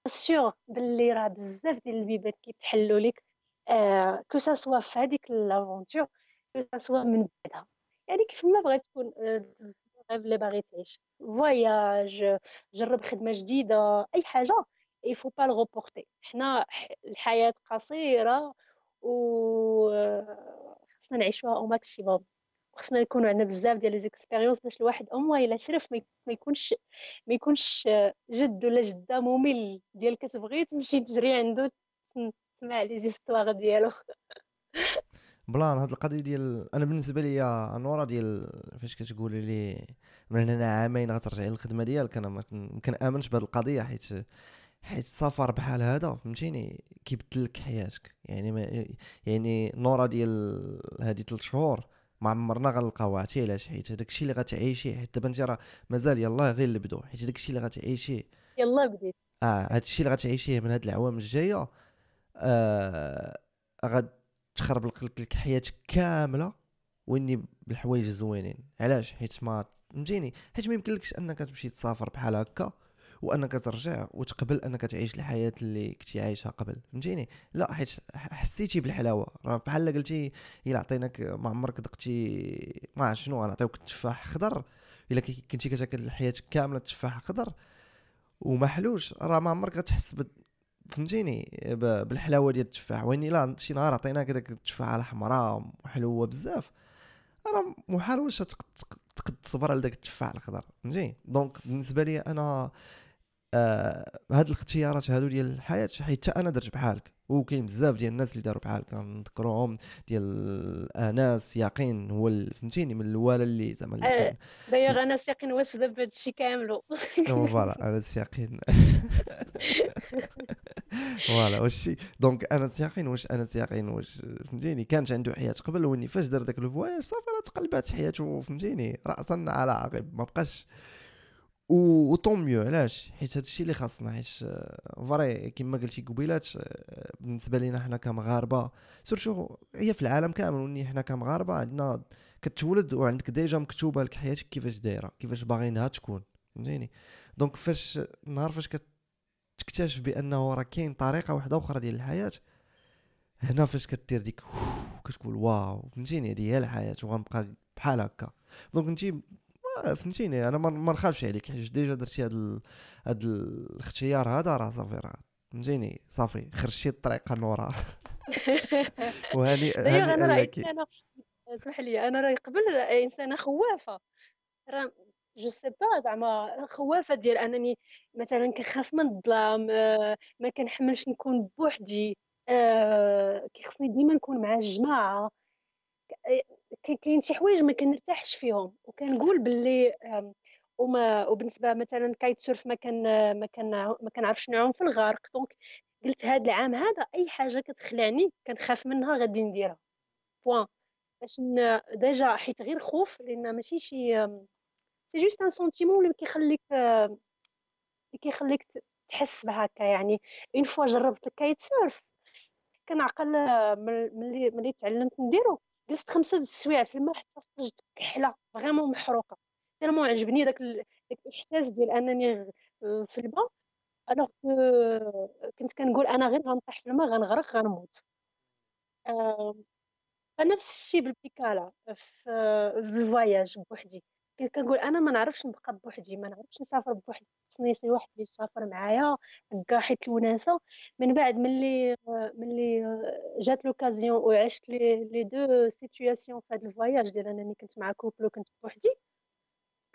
و sûr باللي راه بزاف ديال البيبان كيتحلوا لك آه que ce soit في هذيك l'aventure que ce soit من بعدها. يعني كيف ما بغيت تكون آه اللي باغي تعيش. voyage جرب خدمة جديدة أي حاجة. Il faut pas le reporter. حنا الحياة قصيرة و خصنا نعيشوها au maximum خصنا نكونوا عندنا بزاف ديال les expériences باش الواحد au moins إلا شرف ما يكونش ما يكونش جد ولا جدة ممل ديال كتبغي تمشي تجري عنده تسمع les histoires ديالو. بلان هاد القضية ديال أنا بالنسبة لي نورا ديال فاش كتقولي لي من هنا عامين غترجعي للخدمة ديالك أنا ما كنآمنش بهاد القضية حيت حيت السفر بحال هذا فهمتيني؟ كيبدل لك حياتك. يعني ما يعني نورا ديال هادي 3 شهور ما عمرنا غنلقاو عرفتي علاش؟ حيت داكشي اللي غتعيشيه حيت دابا انت راه مازال يلاه غير نبدو حيت داكشي اللي غتعيشيه يلاه بديت. آه هادشي اللي غتعيشيه من هاد العوام الجاية آه غتخرب لك حياتك كاملة واني بالحوايج الزوينين علاش؟ حيت ما فهمتيني؟ حيت ما يمكنلكش أنك تمشي تسافر بحال هكا. وأنك ترجع وتقبل أنك تعيش الحياة اللي كنتي عايشها قبل فهمتيني؟ لا حيت حسيتي بالحلاوة. راه بحال قلتي إلا عطيناك ما عمرك ذقتي ما شنو نعطيوك تفاح خضر. إلا كنتي كتاكل حياتك كاملة تفاح خضر وما حلوش راه ما عمرك غتحس فهمتيني؟ بالحلاوة ديال التفاح. وين لا شي نهار عطيناك داك التفاحه الحمراء حلوة بزاف راه محال واش تقد تصبر على داك التفاح الخضر فهمتي donc بالنسبة لي أنا آه هاد الاختيارات هادو ديال الحياة حيت أنا درت بحالك وكاين بزاف ديال الناس اللي داروا بحالك. كنذكرهم ديال اناس يقين هو فهمتيني من الاولى اللي زعما كان دايوغ اناس يقين هو السبب هذا الشيء كاملو. voilà اناس يقين voilà واش donc انس يقين واش انس يقين واش فهمتيني كانت عنده حياة قبل وإني فاش دار داك ال voyage صافي راه تقلبات حياته فهمتيني راسا على عقب ما بقاش و tant mieux علاش؟ حيت هادشي اللي خاصنا حيت vrai كما قلتي قبيلات بالنسبة لينا حنا كمغاربة surtout هي في العالم كامل وني حنا كمغاربة عندنا كتولد وعندك déjà مكتوبة لك حياتك كيفاش دايرة كيفاش باغينها تكون فهمتيني؟ donc فاش النهار فاش كتكتشف بانه راه كاين طريقة واحدة أخرى ديال الحياة هنا فاش كدير ديك كتقول واو فهمتيني؟ هذه هي الحياة وغنبقى بحال هكا. donc انت آه فهمتيني. أنا ما نخافش عليك. حيت déjà درتي ال... هذا الاختيار هذا راه صافي راه. فهمتيني؟ صافي. خرجتي الطريقة نورا وهاني هاني أنا أنا اسمح لي أنا رأي قبل إنسانة خوافة. راه je sais pas زعما خوافة ديال أنني مثلا كنخاف من الظلام آه، ما كنحملش نكون بوحدي آه، كيخصني ديما نكون مع الجماعة. كاين شي حوايج ما كنرتاحش فيهم. وكنقول باللي وما وبالنسبة مثلا kitesurf ما كان ما كان ما كنعرفش نعوم في الغرق. donc قلت هذا العام هذا أي حاجة كتخلعني كنخاف منها غادي نديرها. بوان باش déjà حيت غير خوف لأن ماشي شي c'est juste un sentiment اللي كيخليك اللي كيخليك تحس بهكا يعني. une fois جربت ال kitesurf كنعقل ملي ملي تعلمت نديرو. جلست خمسة السوايع في الماء حتى خرجت كحلة vraiment محروقة. tellement عجبني داك الإحساس ديال أنني في الماء alors كنت كنقول أنا غير غنطيح في الماء غنغرق غنموت. فنفس الشيء بالبيكالا في ال voyage بوحدي. كنقول أنا ما نعرفش نبقى بوحدي ما نعرفش نسافر بوحدي خصني شي واحد اللي يسافر معايا هكا حيت الوناسة. من بعد ملي ملي جات l'occasion وعشت les les deux situations في ال voyage ديال أنني كنت مع couple وكنت بوحدي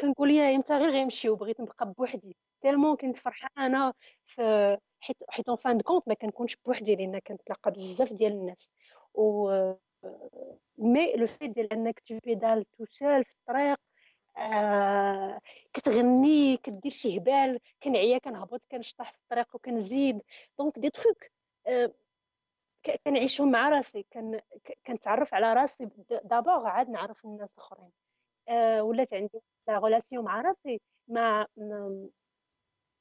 كنقول يا إمتى غير غيمشي وبغيت نبقى بوحدي. tellement كنت فرحانة في حيت حيت en fin de compte ما كنكونش بوحدي لأن كنتلاقى بزاف ديال الناس. و mais le fait ديال أنك tu pédales tout seul في الطريق آه كتغني كدير شي هبال كنعيا كنهبط كنشطح في الطريق وكنزيد. donc des trucs آه كنعيشهم مع راسي كنتعرف على راسي d'abord عاد نعرف الناس الآخرين. آه ولات عندي la relation مع راسي ما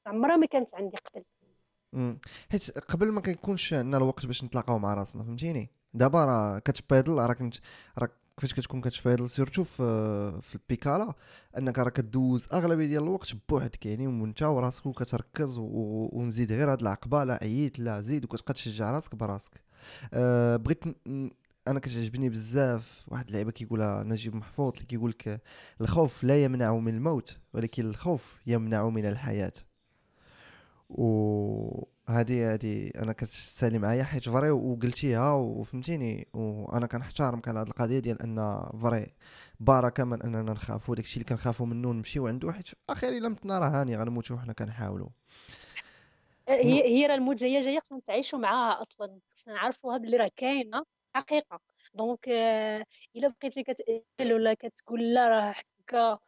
عمرها ما كانت عندي قبل. حيت قبل ما كيكونش عندنا الوقت باش نتلاقاو مع راسنا فهمتيني؟ دابا راه كت pédale راك راك كيفاش كتكون كت pédale surtout في في البيكالا انك راه كدوز أغلبية ديال الوقت بوحدك يعني وانت وراسك وكتركز ونزيد غير هاد العقبة. لا عييت لا زيد وكتبقى تشجع راسك براسك. أه بغيت أنا كتعجبني بزاف واحد اللعيبة كيقولها نجيب محفوظ اللي كيقول لك الخوف لا يمنع من الموت ولكن الخوف يمنع من الحياة. و هادي هادي أنا كتسالي معايا حيت vrai وقلتيها وفهمتيني وأنا كنحترمك على هاد القضية ديال أن vrai بركه من أننا نخافوا داكشي اللي كنخافوا منه نمشيو عنده حيت في الأخير إلا متنا راه هاني غنموتوا حنا كنحاولوا هي هي راه الموت جاية جاية خصنا نتعايشوا معاها أصلا خصنا نعرفوها بلي راه كاينة حقيقة. donc إلا بقيتي كتقول ولا كتقول لا راه هكا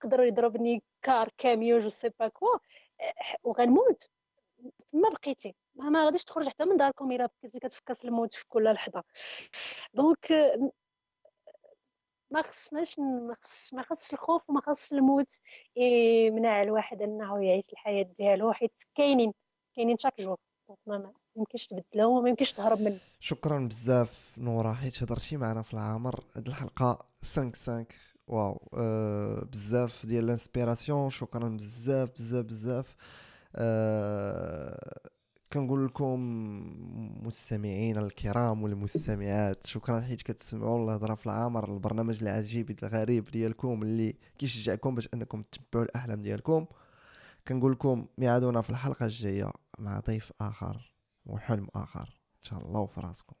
قدر يضربني car camion je sais pas quoi وغنموت. تما بقيتي ما, ما غاديش تخرج حتى من داركم إلا بقيتي كتفكر في الموت في كل لحظة. donc ما خصناش ما خصش الخوف وما خصش الموت يمنع الواحد إنه يعيش الحياة ديالو حيت كاينين كاينين chaque jour. ما يمكنش تبدلهم وما يمكنش تهرب منه شكرا بزاف نورا حيت هضرتي معنا في العامر. هاد الحلقة 5 5 واو. أه بزاف ديال ال inspiration شكرا بزاف بزاف بزاف. أه كنقول لكم مستمعين الكرام والمستمعات شكرا حيت كتسمعوا الهضره في العامر البرنامج العجيب الغريب ديالكم اللي كيشجعكم باش أنكم تتبعوا الأحلام ديالكم. كنقول لكم ميعادونا في الحلقة الجاية مع ضيف آخر وحلم آخر. إن شاء الله وفراسكم